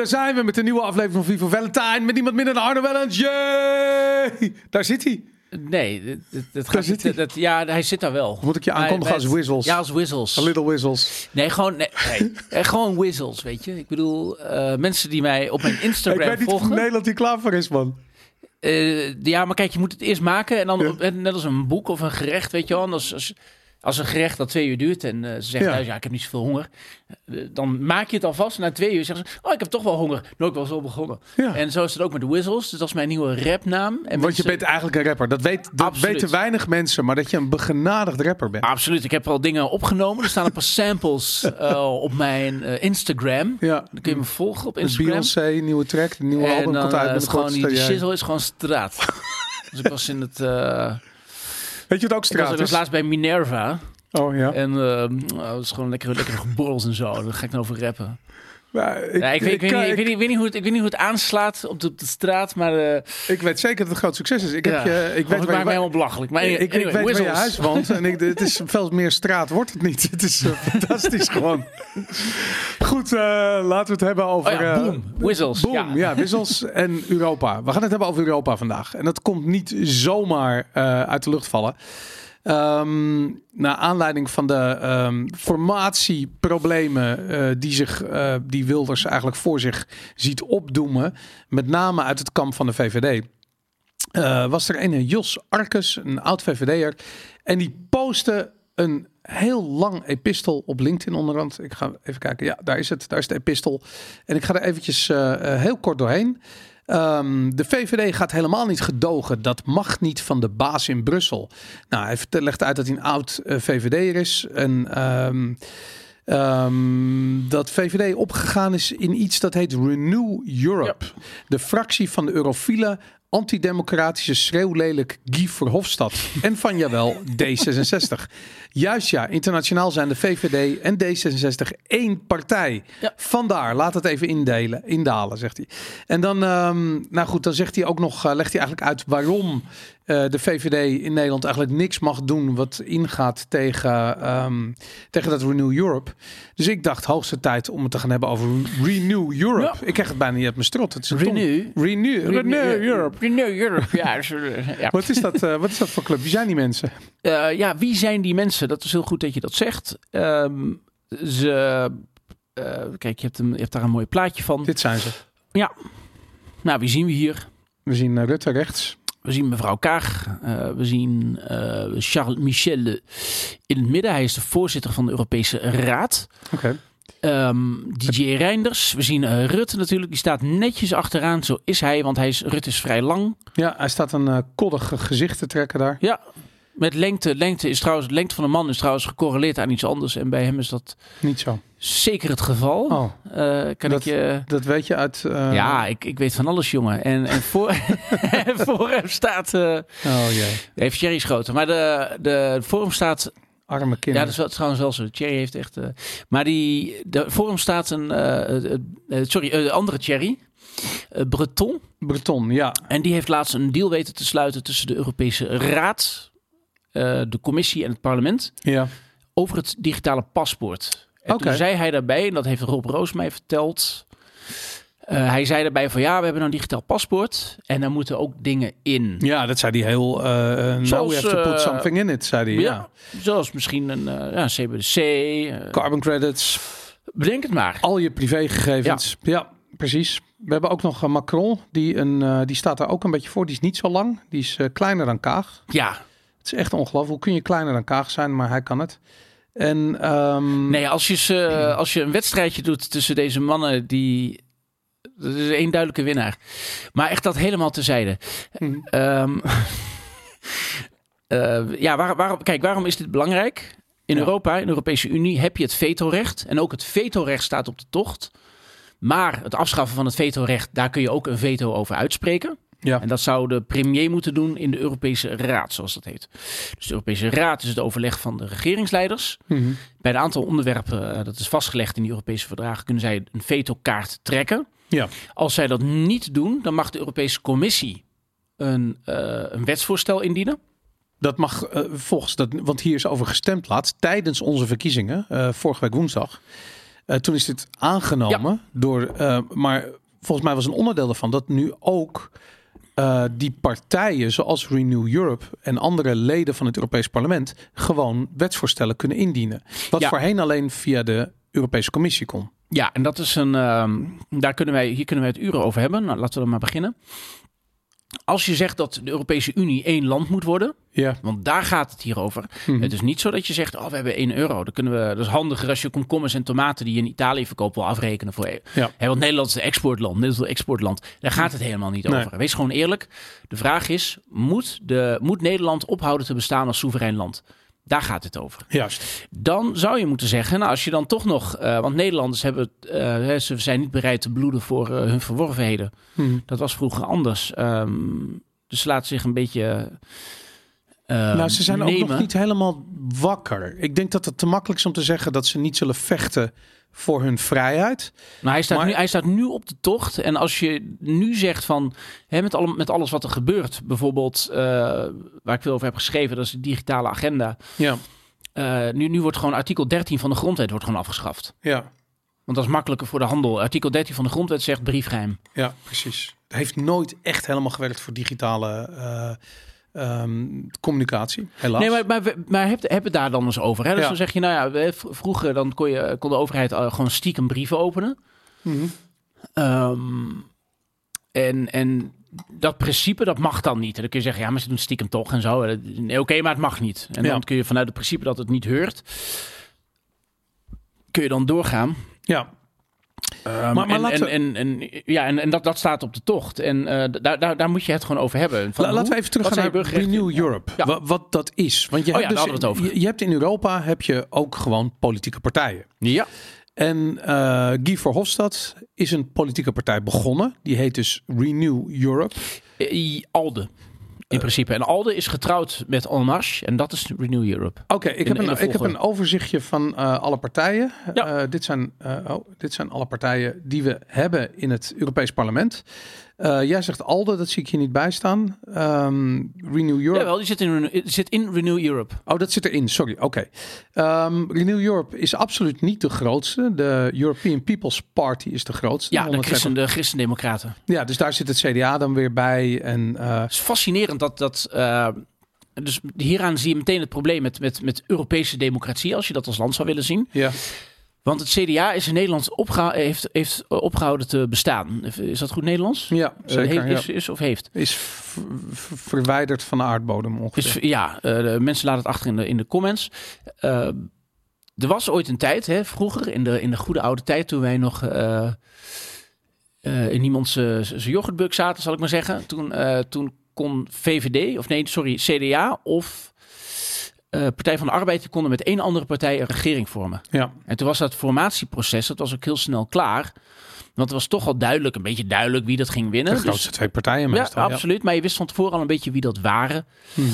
daar zijn we met de nieuwe aflevering van Vivo Valentine. Met niemand minder dan Arno Wellens. Yay! Daar zit hij. Nee, dat, Daar gaat zit niet- dat, ja, hij zit daar wel. Moet ik je aankondigen als het- Whistles? Ja, als Whistles. A little whistles. Nee, gewoon, nee, nee. Eh, gewoon Whistles, weet je. Ik bedoel, eh, mensen die mij op mijn Ik Instagram weet niet of volgen. Nederland hier klaar voor is, man. Eh, ja, maar kijk, je moet het eerst maken en dan Ja. net als een boek of een gerecht, weet je wel. En Als, als, een gerecht dat twee uur duurt en eh, ze zegt Ja. thuis, ja, ik heb niet zoveel honger. Eh, dan maak je het alvast. Na twee uur zeggen ze, oh, ik heb toch wel honger. Nooit wel zo begonnen. Ja. En zo is het ook met de Whistles. Dus dat is mijn nieuwe rapnaam. En Want je bent eigenlijk een rapper. Dat, weet, dat Absoluut. weten weinig mensen, maar dat je een begenadigd rapper bent. Absoluut, ik heb al dingen opgenomen. Er staan een paar samples eh, op mijn eh, Instagram. Ja. Dan kun je me volgen op Instagram. Beyoncé, nieuwe track, nieuwe en album dan komt uit eh, binnenkort. gewoon die, shizzle is gewoon straat. dus ik was in het... Weet je wat ook ik was, straat ik was is? laatst bij Minerva. Oh ja. En oh, het is gewoon lekker, lekker borrels en zo. Daar ga ik nou over rappen. Ik, weet, niet, hoe het, aanslaat op de, op de straat, maar eh ik weet zeker dat het een groot succes is. Ik, heb ja. je, ik weet waar je, me helemaal belachelijk. Maar ik, ik weet waar je Whistles. huis woont. En ik, het is veel meer straat, wordt het niet. Het is eh, fantastisch gewoon. Goed, eh, laten we het hebben over... Oh ja, boom. Whistles. Boom, Ja. ja. en Europa. We gaan het hebben over Europa vandaag. En dat komt niet zomaar uit de lucht vallen. Ehm naar aanleiding van de ehm, formatieproblemen eh, die, zich, eh, die Wilders eigenlijk voor zich ziet opdoemen. Met name uit het kamp van de VVD. eh, was er een Jos Arkes, een oud VVD'er. En die postte een heel lang epistel op LinkedIn onderhand. Ik ga even kijken. Ja, daar is het. Daar is de epistel. En ik ga er eventjes heel kort doorheen. Ehm, de VVD gaat helemaal niet gedogen. Dat mag niet van de baas in Brussel. Nou, hij legt uit dat hij een oud eh, VVD'er is. En ehm, ehm, dat VVD opgegaan is in iets dat heet Renew Europe. De fractie van de eurofiele antidemocratische schreeuwlelijk Guy Verhofstadt. En van jawel D66. Juist ja, internationaal zijn de VVD en D66 één partij. Ja. Vandaar, laat het even indelen, indalen, zegt hij. En dan, ehm, nou goed, dan zegt hij ook nog, eh, legt hij eigenlijk uit waarom eh, de VVD in Nederland eigenlijk niks mag doen wat ingaat tegen, ehm, tegen dat Renew Europe. Dus ik dacht, hoogste tijd om het te gaan hebben over Renew Europe. Ik krijg het bijna niet uit mijn strot. Het is Renew? Renew, Renew Europe. Renew Europe, ja. eh, ja. Wat is, dat, eh, wat is dat voor club? Wie zijn die mensen? Ja, wie zijn die mensen? Dat is heel goed dat je dat zegt. Ehm, ze, kijk, je hebt, een, je hebt daar een mooi plaatje van. Dit zijn ze. Nou, wie zien we hier? We zien Rutte rechts. We zien mevrouw Kaag. Eh, we zien eh, Charles Michel in het midden. Hij is de voorzitter van de Europese Raad. Oké. Ehm, DJ Reinders. We zien eh, Rutte natuurlijk. Die staat netjes achteraan. Zo is hij, want hij is, Rutte is vrij lang. Ja, hij staat een koddig gezicht te trekken daar. Ja, met lengte. Lengte is trouwens, de lengte van een man is trouwens gecorreleerd aan iets anders. En bij hem is dat Niet zo. Zeker het geval. Oh, Eh, kan Dat- ik je... dat weet je uit... eh, ja, ik, ik weet van alles, jongen. En, en voor, voor hem staat... eh Oh jee. heeft Jerry schoten. Maar de, de voor hem staat... Arme Ja, kinderen. dat is trouwens wel zo. Thierry heeft echt... maar die, de, voor hem staat een... sorry, andere Thierry. Breton. Breton, ja. En die heeft laatst een deal weten te sluiten tussen de Europese Raad, de Commissie en het parlement Ja. over het digitale paspoort. En toen zei hij daarbij, en dat heeft Rob Roos mij verteld. eh, hij zei daarbij van ja, we hebben een digitaal paspoort en daar moeten ook dingen in. ja, dat zei hij heel... we Zoals, have to put something in it, zei hij. Ja. Ja, zoals misschien een ja, CBDC. Carbon credits, bedenk het maar. al je privégegevens. Ja. precies. We hebben ook nog Macron, die, een, die staat daar ook een beetje voor. Die is niet zo lang, die is kleiner dan Kaag. Ja, Het is echt ongelooflijk. Hoe kun je kleiner dan Kaag zijn, maar hij kan het. En ehm, nee, als je, ze, als je een wedstrijdje doet tussen deze mannen, die. Dat is één duidelijke winnaar. Maar echt dat helemaal terzijde. Mhm. Ehm, eh, ja, waar, waarom, kijk, waarom is dit belangrijk? In Ja. Europa, in de Europese Unie, heb je het vetorecht. En ook het vetorecht staat op de tocht. Maar het afschaffen van het vetorecht, daar kun je ook een veto over uitspreken. Ja. En dat zou de premier moeten doen in de Europese Raad, zoals dat heet. Dus de Europese Raad is het overleg van de regeringsleiders. Mhm. Bij een aantal onderwerpen, eh, dat is vastgelegd in die Europese verdragen, kunnen zij een vetokaart trekken. Ja. Als zij dat niet doen, dan mag de Europese Commissie een, eh, een wetsvoorstel indienen. Dat mag eh, volgens dat, want hier is over gestemd laatst tijdens onze verkiezingen, eh, vorige week woensdag. Toen is dit aangenomen door, maar volgens mij was een onderdeel daarvan dat nu ook eh, die partijen zoals Renew Europe en andere leden van het Europees Parlement gewoon wetsvoorstellen kunnen indienen. Wat Ja. voorheen alleen via de Europese Commissie kon. Ja, en dat is een. ehm, daar kunnen wij, hier kunnen wij het uren over hebben. Nou, laten we dan maar beginnen. Als je zegt dat de Europese Unie één land moet worden, Ja. want daar gaat het hier over. Mhm. Het is niet zo dat je zegt, oh, we hebben 1 euro. Dan kunnen we, dat is handiger als je komkommers en tomaten die je in Italië verkoopt wil afrekenen voor. Ja. Hè, want Nederland is een exportland, Nederland is een exportland. Daar gaat het helemaal niet Nee. over. Wees gewoon eerlijk. De vraag is, moet, de, moet Nederland ophouden te bestaan als soeverein land? Daar gaat het over. Juist. Dan zou je moeten zeggen, nou, als je dan toch nog, eh, want Nederlanders hebben, eh, ze zijn niet bereid te bloeden voor eh, hun verworvenheden. Mhm. Dat was vroeger anders. Ehm, dus laten zich een beetje. eh, nou, ze zijn ook nog niet helemaal wakker. Ik denk dat het te makkelijk is om te zeggen dat ze niet zullen vechten voor hun vrijheid. Nou, hij, staat Maar- nu, hij staat nu op de tocht. En als je nu zegt van, hè, met, alle, met alles wat er gebeurt, bijvoorbeeld eh, waar ik veel over heb geschreven, dat is de digitale agenda. Ja, Eh, nu, nu wordt gewoon artikel 13 van de grondwet wordt gewoon afgeschaft. ja, Want dat is makkelijker voor de handel. Artikel 13 van de grondwet zegt briefgeheim. ja, precies. Het heeft nooit echt helemaal gewerkt voor digitale eh, ehm, communicatie, helaas. Nee, maar, maar, we- maar heb, heb het daar dan eens over. Hè? Dus Ja. dan zeg je, nou ja, vroeger dan kon, je, kon de overheid eh, gewoon stiekem brieven openen. Mhm. Ehm, en, en dat principe, dat mag dan niet. En dan kun je zeggen, ja, maar ze doen stiekem toch en zo. Nee, oké, maar het mag niet. En Ja. dan kun je vanuit het principe dat het niet heurt, kun je dan doorgaan. Ja, Ehm, maar en, laten en, en, en, ja, en, en dat, dat staat op de tocht. En eh, daar, daar, daar moet je het gewoon over hebben. Van La- laten we even terug wat gaan zijn naar? Renew Europe. Ja. Wa- Wat, dat is. Want je, Oh hebt ja, dus, het over. Je, je hebt in Europa heb je ook gewoon politieke partijen. Ja, En eh, Guy Verhofstadt is een politieke partij begonnen. Die heet dus Renew Europe. Eh, ALDE in principe. En ALDE is getrouwd met En Marche en dat is Renew Europe. Oké, ik, heb in een- ik heb een overzichtje van eh, alle partijen. Ja. Eh, dit, zijn, eh, oh, dit zijn alle partijen die we hebben in het Europees Parlement. Eh, jij zegt ALDE, dat zie ik hier niet bij staan. Ehm, Renew Europe. Jawel, die zit in, zit in Renew Europe. Oh, dat zit erin. Sorry. Oké. Ehm, Renew Europe is absoluut niet de grootste. De European People's Party is de grootste. Ja, de, 130 christen, de christendemocraten. Ja, dus daar zit het CDA dan weer bij. En eh, Het is fascinerend dat... dat eh, dus hieraan zie je meteen het probleem met, met, met Europese democratie, als je dat als land zou willen zien. ja, Want het CDA is in Nederland opgeha- heeft, heeft opgehouden te bestaan. Is dat goed Nederlands? ja Eh, zeker. heeft- is, is of heeft? Is verwijderd van de aardbodem ongeveer. Dus ja, eh, de mensen laten het achter in de, in de comments. Eh, er was ooit een tijd, hè, vroeger, in de, in de goede oude tijd, toen wij nog eh, eh, in iemands eh, zijn yoghurtbuk zaten, zal ik maar zeggen. Toen, eh, toen kon VVD, of nee, sorry, CDA of eh, Partij van de Arbeid, konden met één andere partij een regering vormen. Ja, En toen was dat formatieproces, dat was ook heel snel klaar. Want het was toch al duidelijk, een beetje duidelijk wie dat ging winnen. de Dus- grootste twee partijen meestal. Ja, absoluut. Maar je wist van tevoren al een beetje wie dat waren. Mhm.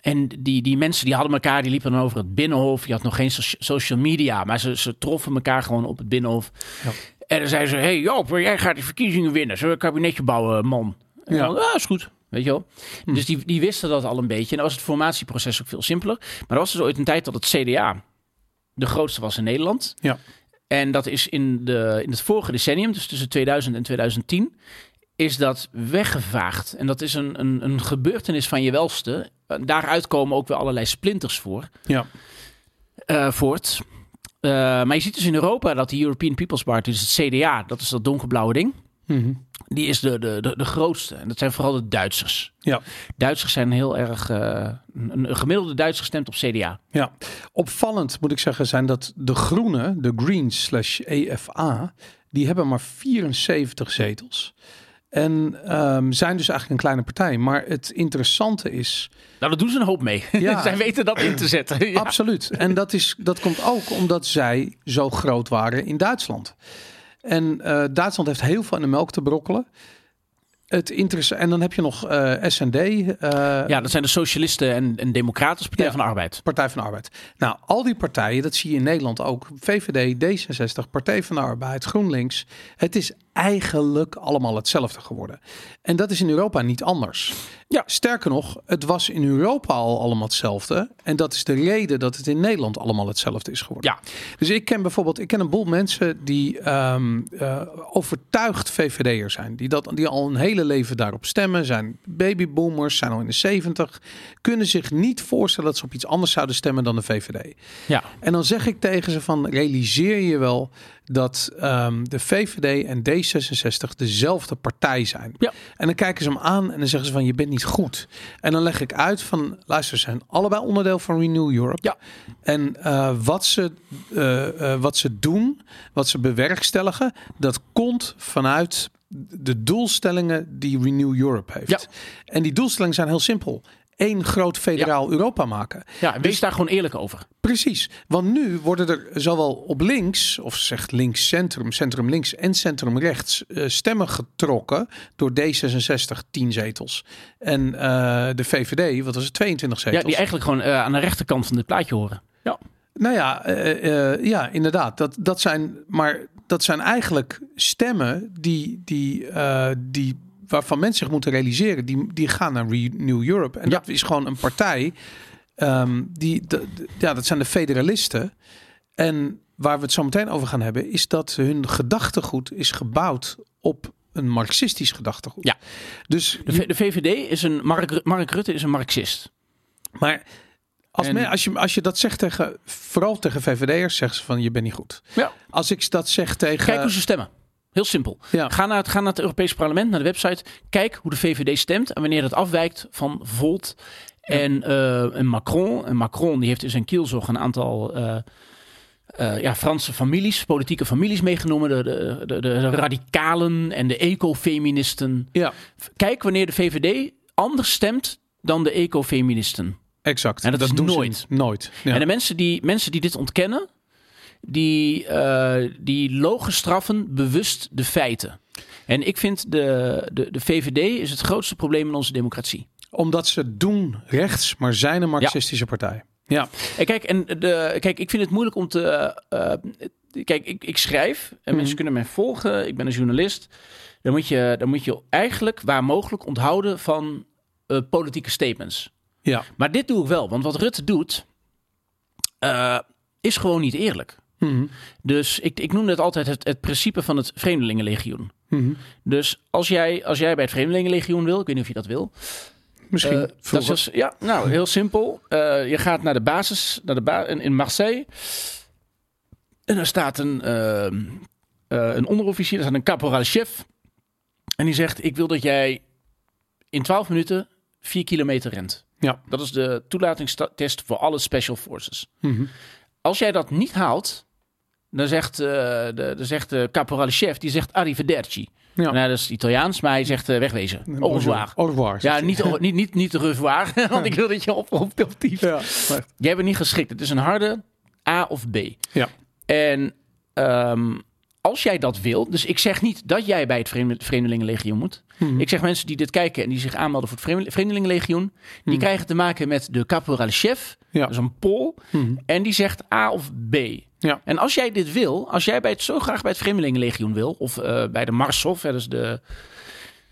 En die, die mensen die hadden elkaar, die liepen dan over het binnenhof. Je had nog geen so- social media, maar ze, ze troffen elkaar gewoon op het binnenhof. Ja. En dan zeiden ze, hey Joop, jij gaat die verkiezingen winnen. Zullen we een kabinetje bouwen, man? En Ja. dan, ah, is goed. Weet je wel? Dus die, die wisten dat al een beetje. En dan was het formatieproces ook veel simpeler. Maar er was dus ooit een tijd dat het CDA de grootste was in Nederland. Ja. En dat is in, de, in het vorige decennium, dus tussen 2000 en 2010, is dat weggevaagd. En dat is een, een, een gebeurtenis van je welste. Daaruit komen ook weer allerlei splinters voor, ja. eh, voort. Eh, maar je ziet dus in Europa dat de European People's Party, dus het CDA, dat is dat donkerblauwe ding, Mhm. die is de, de, de, de grootste. En dat zijn vooral de Duitsers. ja. Duitsers zijn heel erg... eh, een, een gemiddelde Duitser stemt op CDA. Ja, opvallend moet ik zeggen zijn dat de Groenen, de Greens slash EFA, die hebben maar 74 zetels. En ehm, zijn dus eigenlijk een kleine partij. Maar het interessante is, Nou, daar doen ze een hoop mee. Ja. Zij weten dat in te zetten. Ja. absoluut. En dat, is, dat komt ook omdat zij zo groot waren in Duitsland. En eh, Duitsland heeft heel veel in de melk te brokkelen. Het interesse. En dan heb je nog eh SND. eh, Ja, dat zijn de Socialisten en, en Democraten, Partij Ja. van de Arbeid. Partij van de Arbeid. Nou, al die partijen, dat zie je in Nederland ook. VVD, D66, Partij van de Arbeid, GroenLinks. Het is eigenlijk allemaal hetzelfde geworden. En dat is in Europa niet anders. Ja. Sterker nog, het was in Europa al allemaal hetzelfde. En dat is de reden dat het in Nederland allemaal hetzelfde is geworden. Ja. Dus ik ken bijvoorbeeld, ik ken een boel mensen die ehm, eh, overtuigd VVD'er zijn. Die, dat, die al een hele leven daarop stemmen. Zijn babyboomers, zijn al in de 70. Kunnen zich niet voorstellen dat ze op iets anders zouden stemmen dan de VVD. Ja. En dan zeg ik tegen ze van, realiseer je wel dat ehm, de VVD en D66 dezelfde partij zijn. Ja. En dan kijken ze hem aan en dan zeggen ze van, je bent niet goed. En dan leg ik uit van, luister, ze zijn allebei onderdeel van Renew Europe. Ja. En eh, wat, ze, eh, eh, wat ze doen, wat ze bewerkstelligen, dat komt vanuit de doelstellingen die Renew Europe heeft. Ja. En die doelstellingen zijn heel simpel. Eén groot federaal Europa maken. Ja, wees daar gewoon eerlijk over. Precies, want nu worden er zowel op links, of zegt links centrum, centrum links en centrum rechts, eh, stemmen getrokken door D66 10 zetels. En eh, de VVD, wat was het, 22 zetels. Ja, die eigenlijk gewoon eh, aan de rechterkant van dit plaatje horen. Ja. Nou ja, ja inderdaad. Dat, dat zijn, maar dat zijn eigenlijk stemmen die, die, eh, die, waarvan mensen zich moeten realiseren. Die, die gaan naar Renew Europe. En Ja. dat is gewoon een partij. ehm, die, de, de- ja, dat zijn de federalisten. En waar we het zo meteen over gaan hebben, is dat hun gedachtegoed is gebouwd op een marxistisch gedachtegoed. Ja. Dus De, de VVD is een, Mark, Mark Rutte is een marxist. Maar als, En- men, als, je, als je dat zegt tegen, vooral tegen VVD'ers, zeggen ze van je bent niet goed. Ja. Als ik dat zeg tegen... Kijk hoe ze stemmen. Heel simpel. Ja. Ga, naar het, ga naar het Europese parlement, naar de website. Kijk hoe de VVD stemt en wanneer dat afwijkt van Volt en, eh, en Macron. En Macron die heeft in zijn kielzog een aantal eh, eh, ja, Franse families, politieke families meegenomen. De, de, de, de radicalen en de ecofeministen. Ja, Kijk wanneer de VVD anders stemt dan de ecofeministen. Exact. En dat is nooit. Nooit. Ja. En de mensen die, mensen die dit ontkennen, die, eh die logen straffen bewust de feiten. En ik vind de, de, de VVD is het grootste probleem in onze democratie. Omdat ze doen rechts, maar zijn een marxistische partij. Ja, En kijk, en de, kijk, ik vind het moeilijk om te. eh, kijk, ik, ik schrijf en mensen kunnen mij volgen. Ik ben een journalist. Dan moet je, dan moet je eigenlijk waar mogelijk onthouden van eh, politieke statements. Ja. Maar dit doe ik wel, want wat Rutte doet, eh, is gewoon niet eerlijk. Mhm. Dus ik, ik noem het altijd het, het principe van het Vreemdelingenlegioen. Mhm. Dus als jij, als jij bij het Vreemdelingenlegioen wil, ik weet niet of je dat wil. Misschien. eh, dat is, ja, nou, heel simpel. Eh, je gaat naar de basis, naar de ba in, Marseille. En daar staat een, eh, eh, een onderofficier, daar staat een caporal-chef. En die zegt, ik wil dat jij in 12 minuten 4 kilometer rent. Ja. Dat is de toelatingstest voor alle special forces. Mhm. Als jij dat niet haalt, dan zegt, eh, de, dan zegt de caporal-chef, die zegt arrivederci. Ja. Nou, dat is Italiaans, maar hij zegt eh, wegwezen. Au revoir. Au revoir. Ja, niet, niet, niet, niet revoir, want ik wil dat je op, op, op die... hij. Ja, Jij bent niet geschikt. Het is een harde A of B. Ja. En ehm, als jij dat wil, dus ik zeg niet dat jij bij het Vreemde- Vreemdelingenlegioen moet. Mhm. Ik zeg mensen die dit kijken en die zich aanmelden voor het Vreemde- Vreemdelingenlegioen, die krijgen te maken met de caporal-chef, Ja. dat is een Pool, Mhm. en die zegt A of B. Ja. En als jij dit wil, als jij bij het, zo graag bij het Vreemdelingenlegioen wil, of eh, bij de Marsov, hè, dus de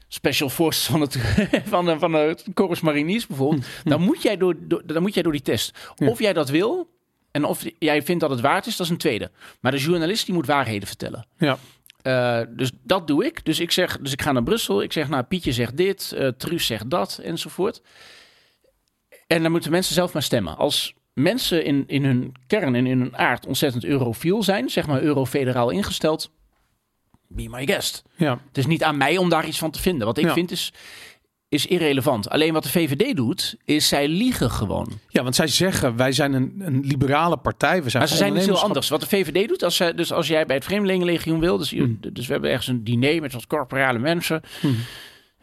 Special Forces van het, van de, van de Corps Mariniers bijvoorbeeld, dan, moet jij door, door, dan moet jij door die test. Ja. Of jij dat wil, en of jij vindt dat het waard is, dat is een tweede. Maar de journalist die moet waarheden vertellen. Ja. Eh, dus dat doe ik. Dus ik, zeg, dus ik ga naar Brussel. Ik zeg, nou, Pietje zegt dit, eh Truus zegt dat, enzovoort. En dan moeten mensen zelf maar stemmen. Als mensen in, in hun kern en in hun aard ontzettend eurofiel zijn, zeg maar eurofederaal ingesteld, be my guest. Ja. Het is niet aan mij om daar iets van te vinden. Wat ik Ja. vind is, is irrelevant. Alleen wat de VVD doet, is zij liegen gewoon. ja, want zij zeggen wij zijn een, een liberale partij. We zijn Maar ze zijn niet heel ondernemerschap. anders. Wat de VVD doet, als, zij, dus als jij bij het Vreemdelingenlegioen wil, dus, Hmm. dus we hebben ergens een diner met wat corporale mensen. Mhm.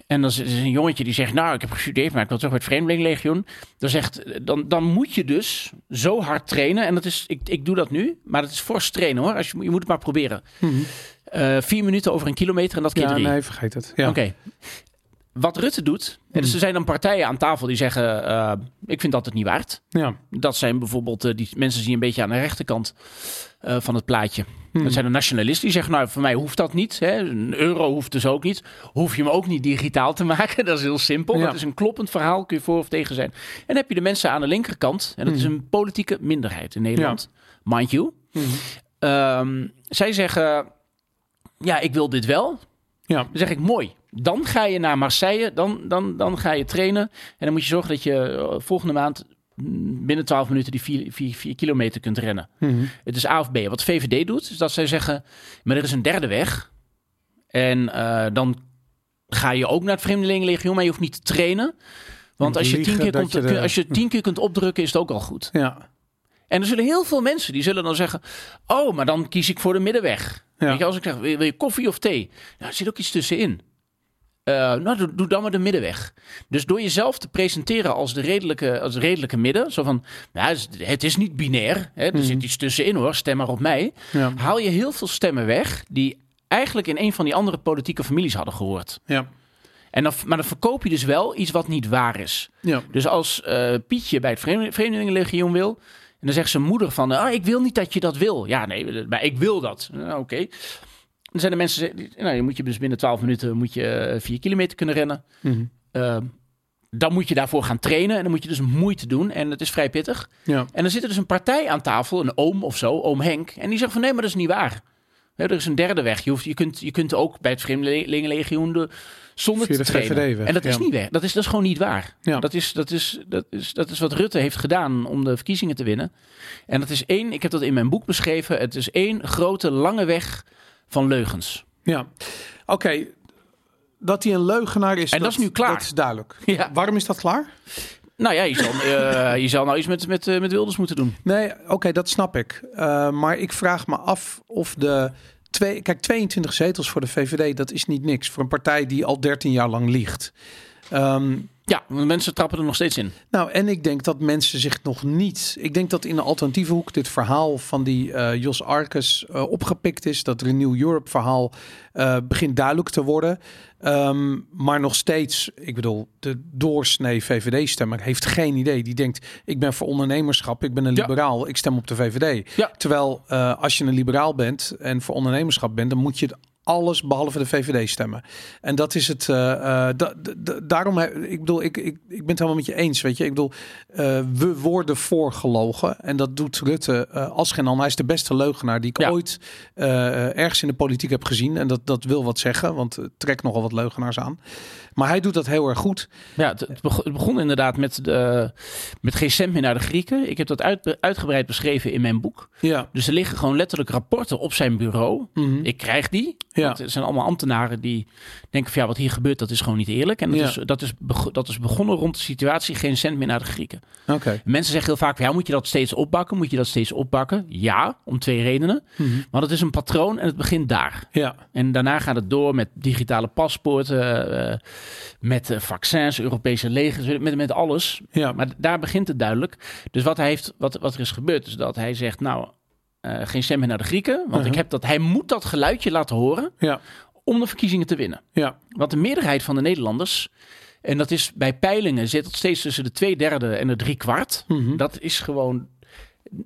En dan is er een jongetje die zegt, nou, ik heb gestudeerd, maar ik wil toch bij het Vreemdelingenlegioen. Dan, zegt, dan, dan moet je dus zo hard trainen. En dat is, ik, ik doe dat nu, maar dat is fors trainen hoor. Als je, je moet het maar proberen. Mhm. Eh, vier minuten over een kilometer en dat keer Ja, drie. nee, vergeet het. Ja. Oké. Wat Rutte doet. En dus er zijn dan partijen aan tafel die zeggen: eh, Ik vind dat het niet waard. Ja. Dat zijn bijvoorbeeld eh, die mensen die een beetje aan de rechterkant eh, van het plaatje. Hmm. Dat zijn de nationalisten die zeggen: Nou, voor mij hoeft dat niet. Hè. Een euro hoeft dus ook niet. Hoef je hem ook niet digitaal te maken. Dat is heel simpel. Ja. Dat is een kloppend verhaal. Kun je voor of tegen zijn. En dan heb je de mensen aan de linkerkant. En dat is Hmm. een politieke minderheid in Nederland. Mind you. Ehm, zij zeggen: Ja, ik wil dit wel. Ja. Dan zeg ik mooi. Dan ga je naar Marseille, dan, dan, dan ga je trainen. En dan moet je zorgen dat je eh, volgende maand mm, binnen 12 minuten die 4 vier, vier kilometer kunt rennen. Mhm. Het is A of B. Wat VVD doet, is dat zij zeggen, maar er is een derde weg. En eh, dan ga je ook naar het Vreemdelingenlegioen, maar je hoeft niet te trainen. Want als je, tien keer, komt, je als je tien keer kunt opdrukken, is het ook al goed. Ja. En er zullen heel veel mensen die zullen dan zeggen: Oh, maar dan kies ik voor de middenweg. Ja. Weet je, als ik zeg: Wil wil je koffie of thee? Nou, er zit ook iets tussenin. Eh, nou, doe, doe dan maar de middenweg. Dus door jezelf te presenteren als de redelijke, als de redelijke midden, zo van: nou, het is- niet binair, hè, er zit iets tussenin hoor, stem maar op mij. Ja. Haal je heel veel stemmen weg die eigenlijk in een van die andere politieke families hadden gehoord. Ja. En dan, maar dan verkoop je dus wel iets wat niet waar is. Ja. Dus als eh, Pietje bij het Vreemde- Vreemdelingenlegioen wil... en dan zegt zijn moeder van... ah, ik wil niet dat je dat wil. Ja, nee, maar ik wil dat. Nou, Oké. Dan zijn er mensen... die- Nou, je moet je dus binnen 12 minuten moet je eh, vier kilometer kunnen rennen. Mhm. Eh, dan moet je daarvoor gaan trainen. En dan moet je dus moeite doen. En het is vrij pittig. Ja. En dan zit er dus een partij aan tafel, een oom of zo, oom Henk. En die zegt van nee, maar dat is niet waar. Er is een derde weg. Je, hoeft, je, kunt, je kunt ook bij het Vreemdelingenlegioen de, zonder Via te de trainen. En dat is niet weg. Dat is, dat is gewoon niet waar. Ja. Dat, is, dat, is, dat, is, dat is wat Rutte heeft gedaan om de verkiezingen te winnen. En dat is één, ik heb dat in mijn boek beschreven. Het is één grote lange weg van leugens. Ja. Oké. Dat hij een leugenaar is. En dat is nu klaar. Dat is duidelijk. Ja. Waarom is dat klaar? Nou ja, je zal, eh, je zal nou iets met, met, eh, met Wilders moeten doen. Nee, oké, dat snap ik. Eh, maar ik vraag me af of de twee, kijk, 22 zetels voor de VVD, dat is niet niks voor een partij die al 13 jaar lang liegt. Ehm, Ja, mensen trappen er nog steeds in. nou, en ik denk dat mensen zich nog niet. Ik denk dat in de alternatieve hoek dit verhaal van die eh, Jos Arkes eh, opgepikt is. Dat Renew Europe verhaal eh, begint duidelijk te worden. Ehm, maar nog steeds, ik bedoel, de doorsnee VVD-stemmer heeft geen idee. Die denkt, ik ben voor ondernemerschap, ik ben een Ja. liberaal, ik stem op de VVD. Ja. Terwijl als je een liberaal bent en voor ondernemerschap bent, dan moet je alles behalve de VVD stemmen. En dat is het. eh, da- da- da- daarom, ik bedoel, ik, ik, ik ben het helemaal met je eens. Weet je, ik bedoel, eh, we worden voorgelogen. En dat doet Rutte eh, als geen ander. Hij is de beste leugenaar die ik Ja. ooit ergens in de politiek heb gezien. En dat, dat wil wat zeggen, want het trekt nogal wat leugenaars aan. Maar hij doet dat heel erg goed. Ja, het, het beg- het begon inderdaad met, de, met geen cent meer naar de Grieken. Ik heb dat uit, uitgebreid beschreven in mijn boek. Ja. Dus er liggen gewoon letterlijk rapporten op zijn bureau. Mhm. Ik krijg die. Ja. Want er zijn allemaal ambtenaren die denken van ja, wat hier gebeurt, dat is gewoon niet eerlijk. En dat, Ja. is, dat, is, dat is begonnen rond de situatie, geen cent meer naar de Grieken. Oké. Mensen zeggen heel vaak, ja, moet je dat steeds opbakken? Moet je dat steeds opbakken? Ja, om twee redenen. Want het is een patroon en het begint daar. Ja. En daarna gaat het door met digitale paspoorten, eh, met eh, vaccins, Europese legers, met, met alles. Ja. Maar daar begint het duidelijk. Dus wat, hij heeft, wat, wat er is gebeurd, is dat hij zegt, nou, eh, geen stem meer naar de Grieken. Want Uh-huh. ik heb dat, hij moet dat geluidje laten horen Ja. om de verkiezingen te winnen. Ja. Want de meerderheid van de Nederlanders, en dat is bij peilingen, zit het steeds tussen de twee derde en de drie kwart. Mhm. Dat is gewoon,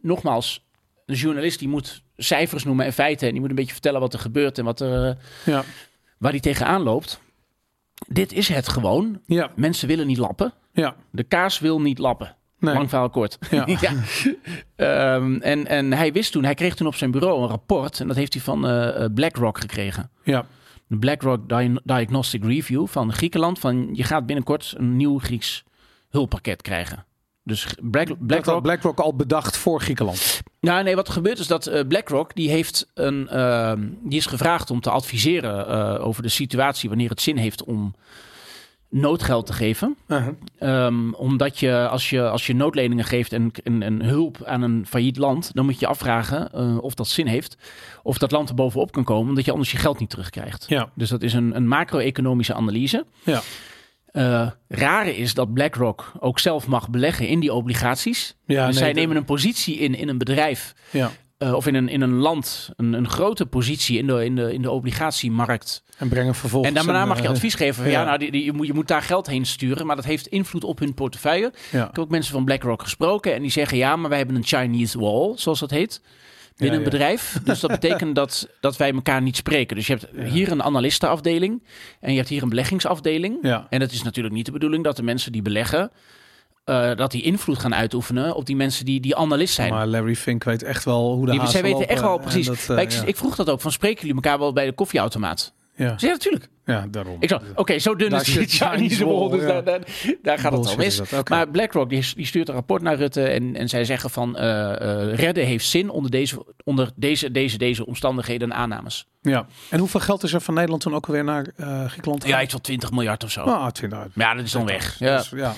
nogmaals, een journalist die moet cijfers noemen en feiten. En die moet een beetje vertellen wat er gebeurt en wat er, eh, Ja. waar hij tegenaan loopt. Dit is het gewoon. Ja. Mensen willen niet lappen. Ja. De kaas wil niet lappen. Nee. Lang verhaal kort. Ja. Ja. Ehm, en, en hij wist toen, hij kreeg toen op zijn bureau een rapport. En dat heeft hij van eh, eh, BlackRock gekregen. Ja. De BlackRock Di- Diagnostic Review van Griekenland. Van je gaat binnenkort een nieuw Grieks hulppakket krijgen. Dus Black, Dat had BlackRock. BlackRock al bedacht voor Griekenland. Nou, nee, wat er gebeurt is dat eh, BlackRock die heeft een, ehm, die is gevraagd om te adviseren over de situatie wanneer het zin heeft om noodgeld te geven. Uh-huh. Ehm, omdat je als, je als je noodleningen geeft en, en, en hulp aan een failliet land, dan moet je afvragen eh, of dat zin heeft. Of dat land er bovenop kan komen, omdat je anders je geld niet terugkrijgt. Ja. Dus dat is een, een macro-economische analyse. Ja. Eh, rare is dat BlackRock ook zelf mag beleggen in die obligaties. Ja, dus nee, zij nemen een positie in in een bedrijf Ja. eh, of in een, in een land een, een grote positie in de, in, de, in de obligatiemarkt. En brengen vervolgens... En daarna een, mag je eh, advies geven van ja, ja. nou, die, die- je, moet, je moet daar geld heen sturen, maar dat heeft invloed op hun portefeuille. Ja. Ik heb ook mensen van BlackRock gesproken en die zeggen ja, maar wij hebben een Chinese wall, zoals dat heet. Binnen een bedrijf. Dus dat betekent dat, dat wij elkaar niet spreken. Dus je hebt hier een analistenafdeling en je hebt hier een beleggingsafdeling. Ja. En het is natuurlijk niet de bedoeling dat de mensen die beleggen, eh, dat die invloed gaan uitoefenen op die mensen die, die analist zijn. Maar Larry Fink weet echt wel hoe de Die, zij weten lopen echt wel precies. dat, eh, ik, ja. ik vroeg dat ook van spreken jullie elkaar wel bij de koffieautomaat? Ja. Ze ja, natuurlijk. ja, daarom. Ik zo, oké, zo dun Daar is die Chinese wall, dus daar, daar, daar gaat het al mis. Maar BlackRock die, die stuurt een rapport naar Rutte en, en zij zeggen van eh, redden heeft zin onder deze, onder deze, deze, deze omstandigheden en aannames. Ja. En hoeveel geld is er van Nederland toen ook alweer naar eh Griekenland? Ja, iets van 20 miljard of zo. Ah, 20 uit. Maar ja, dat is dan weg. Ja. Dus, ja.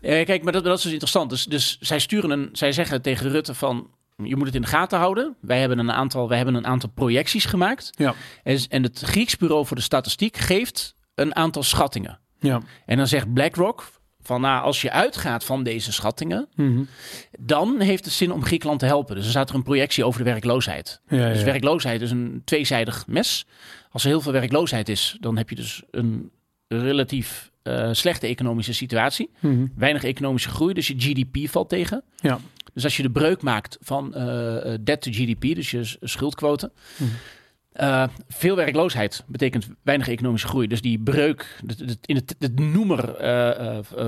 Kijk, maar dat, dat is dus interessant. Dus, dus zij sturen een, zij zeggen tegen Rutte van je moet het in de gaten houden. Wij hebben een aantal, wij hebben een aantal projecties gemaakt. Ja. En, en het Grieks Bureau voor de Statistiek geeft een aantal schattingen. Ja. En dan zegt BlackRock van nou, als je uitgaat van deze schattingen, Mhm. dan heeft het zin om Griekenland te helpen. Dus dan staat er een projectie over de werkloosheid. Ja, ja, Dus werkloosheid is een tweezijdig mes. Als er heel veel werkloosheid is, dan heb je dus een relatief eh, slechte economische situatie. Mhm. Weinig economische groei, dus je GDP valt tegen. Ja. Dus als je de breuk maakt van eh, eh, debt to GDP, dus je schuldquote. Mhm. eh, veel werkloosheid betekent weinig economische groei. Dus die breuk, in het, het noemer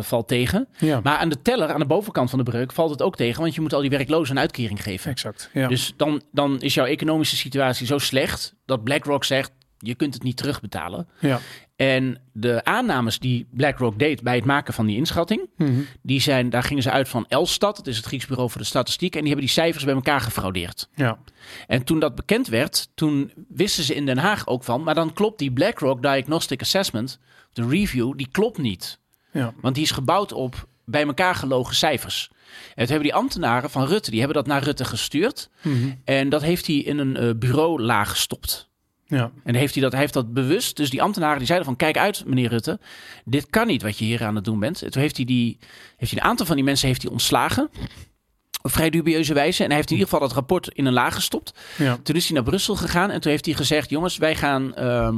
valt tegen. Ja. Maar aan de teller, aan de bovenkant van de breuk, valt het ook tegen. Want je moet al die werklozen een uitkering geven. Exact. Ja. Dus dan, dan is jouw economische situatie zo slecht dat BlackRock zegt: je kunt het niet terugbetalen. ja. En de aannames die BlackRock deed bij het maken van die inschatting, Mhm. die zijn, daar gingen ze uit van Elstat, dat is het Grieks Bureau voor de Statistiek, en die hebben die cijfers bij elkaar gefraudeerd. Ja. En toen dat bekend werd, toen wisten ze in Den Haag ook van, maar dan klopt die BlackRock Diagnostic Assessment, de review, die klopt niet. Ja. Want die is gebouwd op bij elkaar gelogen cijfers. En toen hebben die ambtenaren van Rutte, die hebben dat naar Rutte gestuurd. Mhm. En dat heeft hij in een eh, bureau laag gestopt. Ja. En heeft hij, dat, hij heeft dat bewust. Dus die ambtenaren die zeiden van kijk uit meneer Rutte. Dit kan niet wat je hier aan het doen bent. En toen heeft hij, die, heeft hij een aantal van die mensen heeft hij ontslagen. Op vrij dubieuze wijze. En hij heeft in ieder geval dat rapport in een laag gestopt. Ja. Toen is hij naar Brussel gegaan. En toen heeft hij gezegd jongens wij gaan... ehm,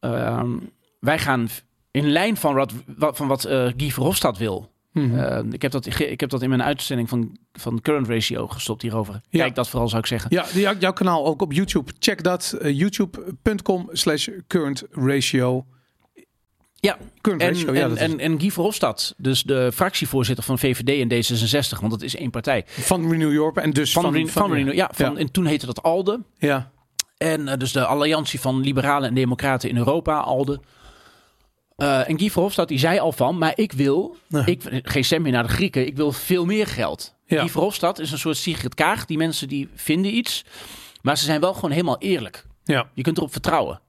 ehm, wij gaan in lijn van wat, van wat eh, Guy Verhofstadt wil. Mhm. Eh, ik, heb dat, ik heb dat in mijn uitzending van, van Current Ratio gestopt hierover. Ja. Kijk dat vooral zou ik zeggen. Ja, jouw kanaal ook op YouTube. Check dat. eh, YouTube.com slash current ratio. Ja, Current En, ratio, ja. en, is en, en Guy Verhofstadt, dus de fractievoorzitter van VVD en D66, want dat is één partij. van Renew Europe en dus Van, van... Van, Renew- ja, van, ja. En toen heette dat ALDE. Ja. En eh, dus de alliantie van liberalen en democraten in Europa, ALDE. Eh, en Guy Verhofstadt die zei al van, maar ik wil, Ja. ik, geen stem meer naar de Grieken, ik wil veel meer geld. Ja. Guy Verhofstadt is een soort Sigrid Kaag. Die mensen die vinden iets, maar ze zijn wel gewoon helemaal eerlijk. Ja. Je kunt erop vertrouwen.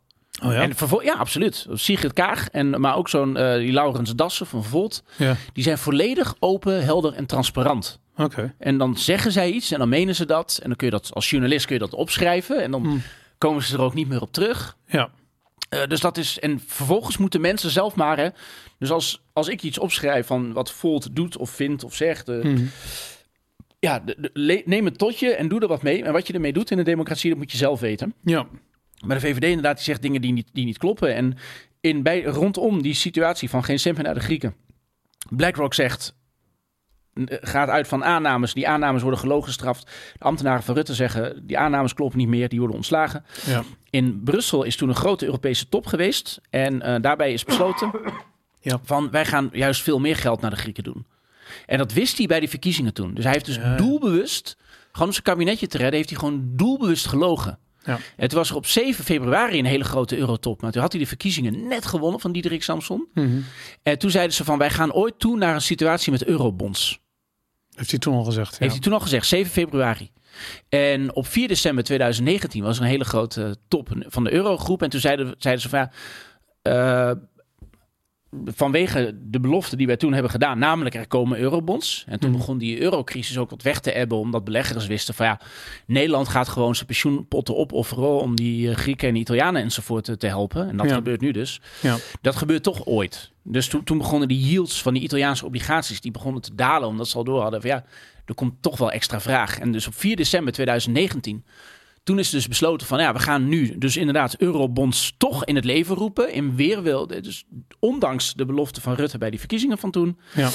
Oh ja? En vervol- ja, absoluut. Sigrid Kaag, en, maar ook zo'n eh, die Laurens Dassen van Volt. Ja. Die zijn volledig open, helder en transparant. Oké. En dan zeggen zij iets en dan menen ze dat. En dan kun je dat als journalist kun je dat opschrijven. En dan Hmm. komen ze er ook niet meer op terug. Ja. Eh, dus dat is. En vervolgens moeten mensen zelf maar. Hè, dus als, als ik iets opschrijf van wat Volt doet of vindt of zegt. eh, Mhm. Ja, de- de- le- neem het tot je en doe er wat mee. En wat je ermee doet in de democratie, dat moet je zelf weten. Ja. Maar de VVD inderdaad, die zegt dingen die niet, die niet kloppen. En in, bij, rondom die situatie van geen cent meer naar de Grieken. BlackRock zegt, eh, gaat uit van aannames. Die aannames worden gelogen gestraft. De ambtenaren van Rutte zeggen, die aannames kloppen niet meer. Die worden ontslagen. Ja. In Brussel is toen een grote Europese top geweest. En eh, daarbij is besloten Ja. van, wij gaan juist veel meer geld naar de Grieken doen. En dat wist hij bij die verkiezingen toen. Dus hij heeft dus Ja. doelbewust, gewoon om zijn kabinetje te redden, heeft hij gewoon doelbewust gelogen. Ja. Toen was er op 7 februari een hele grote eurotop. Maar toen had hij de verkiezingen net gewonnen van Diederik Samson. Mhm. En toen zeiden ze van wij gaan ooit toe naar een situatie met eurobonds. Heeft hij toen al gezegd. Heeft hij toen al gezegd, 7 februari. En op 4 december 2019 was er een hele grote top van de eurogroep. En toen zeiden, zeiden ze van ja, eh, vanwege de belofte die wij toen hebben gedaan, namelijk er komen eurobonds. En toen Mhm. begon die eurocrisis ook wat weg te ebben, omdat beleggers wisten van ja, Nederland gaat gewoon zijn pensioenpotten opofferen om die eh, Grieken en Italianen enzovoort te, te helpen. En dat Ja. gebeurt nu dus. Ja. Dat gebeurt toch ooit. Dus toen, toen begonnen die yields van die Italiaanse obligaties, die begonnen te dalen, omdat ze al door hadden van ja, er komt toch wel extra vraag. En dus op 4 december 2019 toen is dus besloten van ja, we gaan nu dus inderdaad eurobonds toch in het leven roepen. In weerwil, dus ondanks de belofte van Rutte bij die verkiezingen van toen. Ja.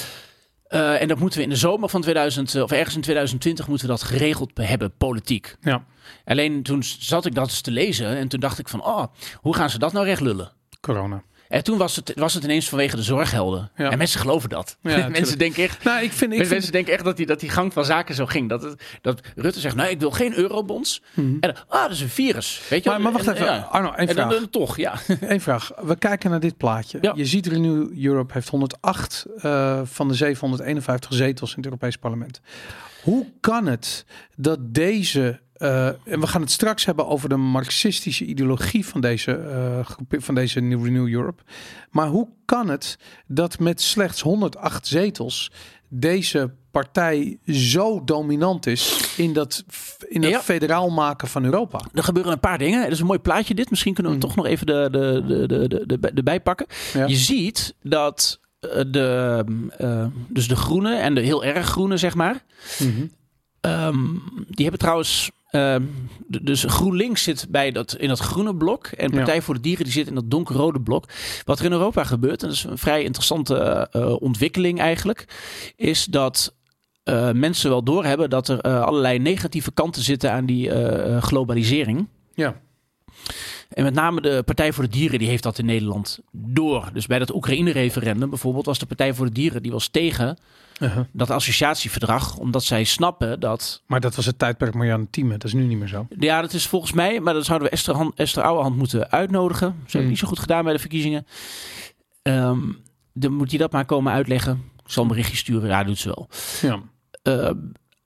Eh, en dat moeten we in de zomer van 2000, of ergens in 2020 moeten we dat geregeld hebben, politiek. Ja. Alleen toen zat ik dat eens te lezen en toen dacht ik van, oh, hoe gaan ze dat nou recht lullen? Corona. En toen was het, was het ineens vanwege de zorghelden. Ja. En mensen geloven dat. Ja, mensen tuurlijk. denken echt, Nou, ik vind... Ik mensen vind denken echt dat die, dat die gang van zaken zo ging. Dat, het, dat Rutte zegt, nee, ik wil geen eurobonds. En dan, ah, dat is een virus. Weet je maar, wel? maar wacht En- even. ja. Arno, één En dan, vraag. dan toch, ja. Eén vraag. We kijken naar dit plaatje. Je ziet Renew Europe heeft 108 eh, van de 751 zetels in het Europees Parlement. Hoe kan het dat deze... eh, en we gaan het straks hebben over de marxistische ideologie van deze, groep- van deze New Renew Europe. Maar hoe kan het dat met slechts 108 zetels deze partij zo dominant is in dat, in dat Ja. federaal maken van Europa? Er gebeuren een paar dingen. Het is een mooi plaatje dit. Misschien kunnen we Mhm. toch nog even de, de, de, de, de, de, erbij pakken. Ja. Je ziet dat eh, de, eh, dus de groene en de heel erg groene, zeg maar. Mhm. Ehm, die hebben trouwens. Ehm, dus GroenLinks zit bij dat, in dat groene blok. En Partij voor de Dieren die zit in dat donkerrode blok. Wat er in Europa gebeurt, en dat is een vrij interessante eh, ontwikkeling eigenlijk. Is dat eh, mensen wel doorhebben dat er eh, allerlei negatieve kanten zitten aan die globalisering. Ja. En met name de Partij voor de Dieren die heeft dat in Nederland door. Dus bij dat Oekraïne-referendum bijvoorbeeld was de Partij voor de Dieren die was tegen Uh-huh. dat associatieverdrag, omdat zij snappen dat Maar dat was het tijdperk Marianne Thieme. Dat is nu niet meer zo. Ja, dat is volgens mij, maar dan zouden we Esther, Han, Esther Ouwehand moeten uitnodigen. Ze hebben het Mm. niet zo goed gedaan bij de verkiezingen. Ehm, dan moet je dat maar komen uitleggen. Ik zal een berichtje sturen. Ja, doet ze wel. Ja. Ehm,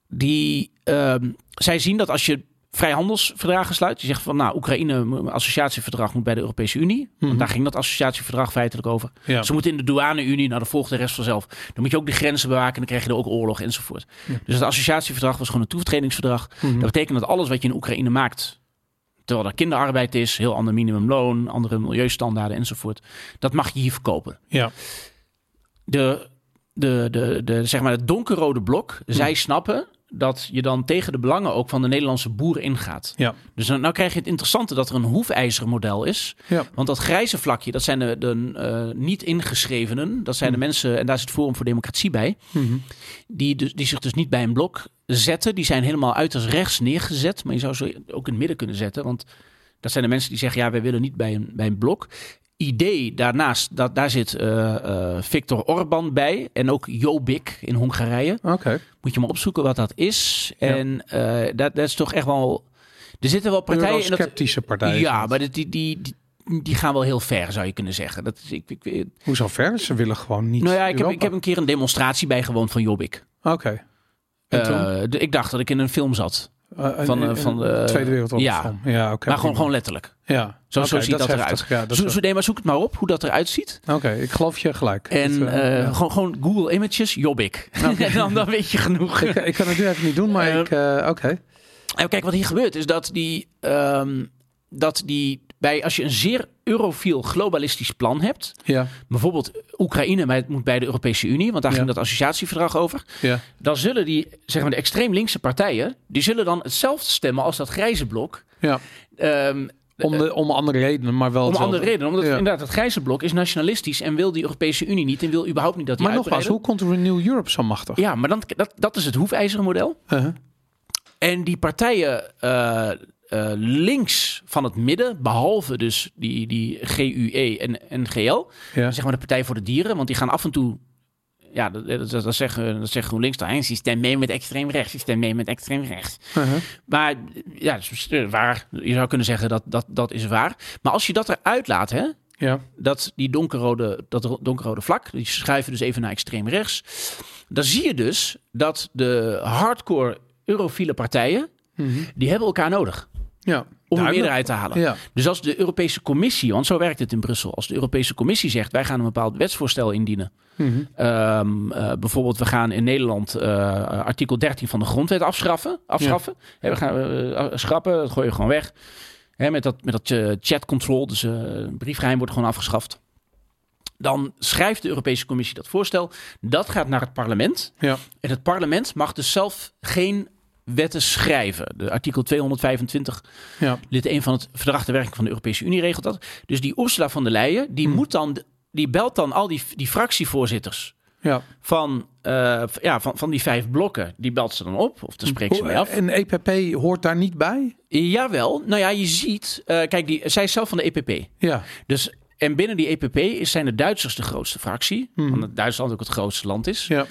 die, ehm, zij zien dat als je vrijhandelsverdragen sluit. Je zegt van, nou, Oekraïne, een associatieverdrag moet bij de Europese Unie. Mhm. Want daar ging dat associatieverdrag feitelijk over. Ja. Ze moeten in de douane-Unie, nou, dan volgt de rest vanzelf. Dan moet je ook de grenzen bewaken, dan krijg je er ook oorlog enzovoort. Ja. Dus het associatieverdrag was gewoon een toevertredingsverdrag. Mhm. Dat betekent dat alles wat je in Oekraïne maakt, terwijl er kinderarbeid is, heel ander minimumloon, andere milieustandaarden enzovoort, dat mag je hier verkopen. Ja. De, de, de, de, zeg maar het donkerrode blok, zij snappen dat je dan tegen de belangen ook van de Nederlandse boer ingaat. Ja. Dus dan, nou krijg je het interessante dat er een hoefijzermodel is. Ja. Want dat grijze vlakje, dat zijn de, de eh, niet ingeschrevenen. Dat zijn de mensen, en daar zit Forum voor Democratie bij. Mhm. Die, dus, die zich dus niet bij een blok zetten. Die zijn helemaal uit als rechts neergezet. Maar je zou ze ook in het midden kunnen zetten. Want dat zijn de mensen die zeggen, ja, wij willen niet bij een, bij een blok. Idee daarnaast, dat, daar zit eh, eh, Viktor Orban bij. En ook Jobbik in Hongarije. Oké. Moet je maar opzoeken wat dat is. Ja. En eh, dat, dat is toch echt wel... Er zitten wel partijen in dat... Eurosceptische partijen. Ja, maar die, die, die, gaan wel heel ver, zou je kunnen zeggen. Dat is, ik, ik, Hoezo ver? Ze willen gewoon niet nou ja, ik heb, ik heb een keer een demonstratie bijgewoond van Jobbik. Oké. Ik dacht dat ik in een film zat. Eh, van, eh, van de- Tweede Wereldoorlog ja. Ja, oké. maar gewoon, gewoon letterlijk. Ja. Zo, zo ziet dat, eruit. Ja, dat zo, zo, nee, maar zoek het maar op hoe dat eruit ziet. Oké, ik geloof je gelijk. En eh, ja. gewoon, gewoon Google Images, Jobbik. en dan, dan weet je genoeg. ik, ik kan het nu even niet doen, maar Eh, ik... Oké. En kijk, wat hier gebeurt is dat die, ehm, dat die bij, als je een zeer eurofiel globalistisch plan hebt, Ja. bijvoorbeeld Oekraïne, maar het moet bij de Europese Unie, want daar Ja. ging dat associatieverdrag over, Ja. dan zullen die, zeg maar, de extreem linkse partijen, die zullen dan hetzelfde stemmen als dat grijze blok. Ja. Ehm, Om, de, om andere redenen, maar wel om hetzelfde. andere redenen. Omdat Ja. inderdaad het grijze blok is nationalistisch en wil die Europese Unie niet en wil überhaupt niet dat die Maar nogmaals, hoe komt Renew Europe zo machtig? Ja, maar dan, dat, dat is het hoefijzeren model. Uh-huh. En die partijen eh, eh, links van het midden, behalve dus die, die GUE en NGL, Ja. zeg maar de Partij voor de Dieren, want die gaan af en toe. Ja, dat, dat, zeggen, dat zeggen GroenLinks dan. hè, Ze stem mee met extreem rechts. Ze stem mee met extreem rechts. Uh-huh. Maar ja, eh, waar. Je zou kunnen zeggen dat dat, dat is waar. Maar als je dat eruit laat, hè, Ja. dat die donkerrode, dat donkerrode vlak, die schuiven dus even naar extreem rechts. Dan zie je dus dat de hardcore eurofiele partijen, Mhm. die hebben elkaar nodig. Ja. om een meerderheid te halen. Ja. Dus als de Europese Commissie, want zo werkt het in Brussel, als de Europese Commissie zegt wij gaan een bepaald wetsvoorstel indienen. Mhm. Ehm, eh, bijvoorbeeld, we gaan in Nederland eh, artikel 13 van de grondwet afschaffen. afschaffen. We gaan eh, schrappen, dat gooi je gewoon weg. Hè, met dat, met dat chat control, dus eh briefgeheim wordt gewoon afgeschaft. Dan schrijft de Europese Commissie dat voorstel. Dat gaat naar het parlement. Ja. En het parlement mag dus zelf geen wetten schrijven. De artikel 225 Ja. lid 1 van het verdrag de werking van de Europese Unie regelt dat. Dus die Ursula von der Leyen, die Hmm. moet dan, die belt dan al die, die fractievoorzitters Ja. van, eh, ja, van, van die vijf blokken. Die belt ze dan op of dan spreekt ze mee af. En EPP hoort daar niet bij? Jawel, nou ja, je ziet, eh, kijk, die, zij is zelf van de EPP. Ja. Dus, en binnen die EPP is, zijn de Duitsers de grootste fractie. Mhm. Omdat Duitsland ook het grootste land is. Ja.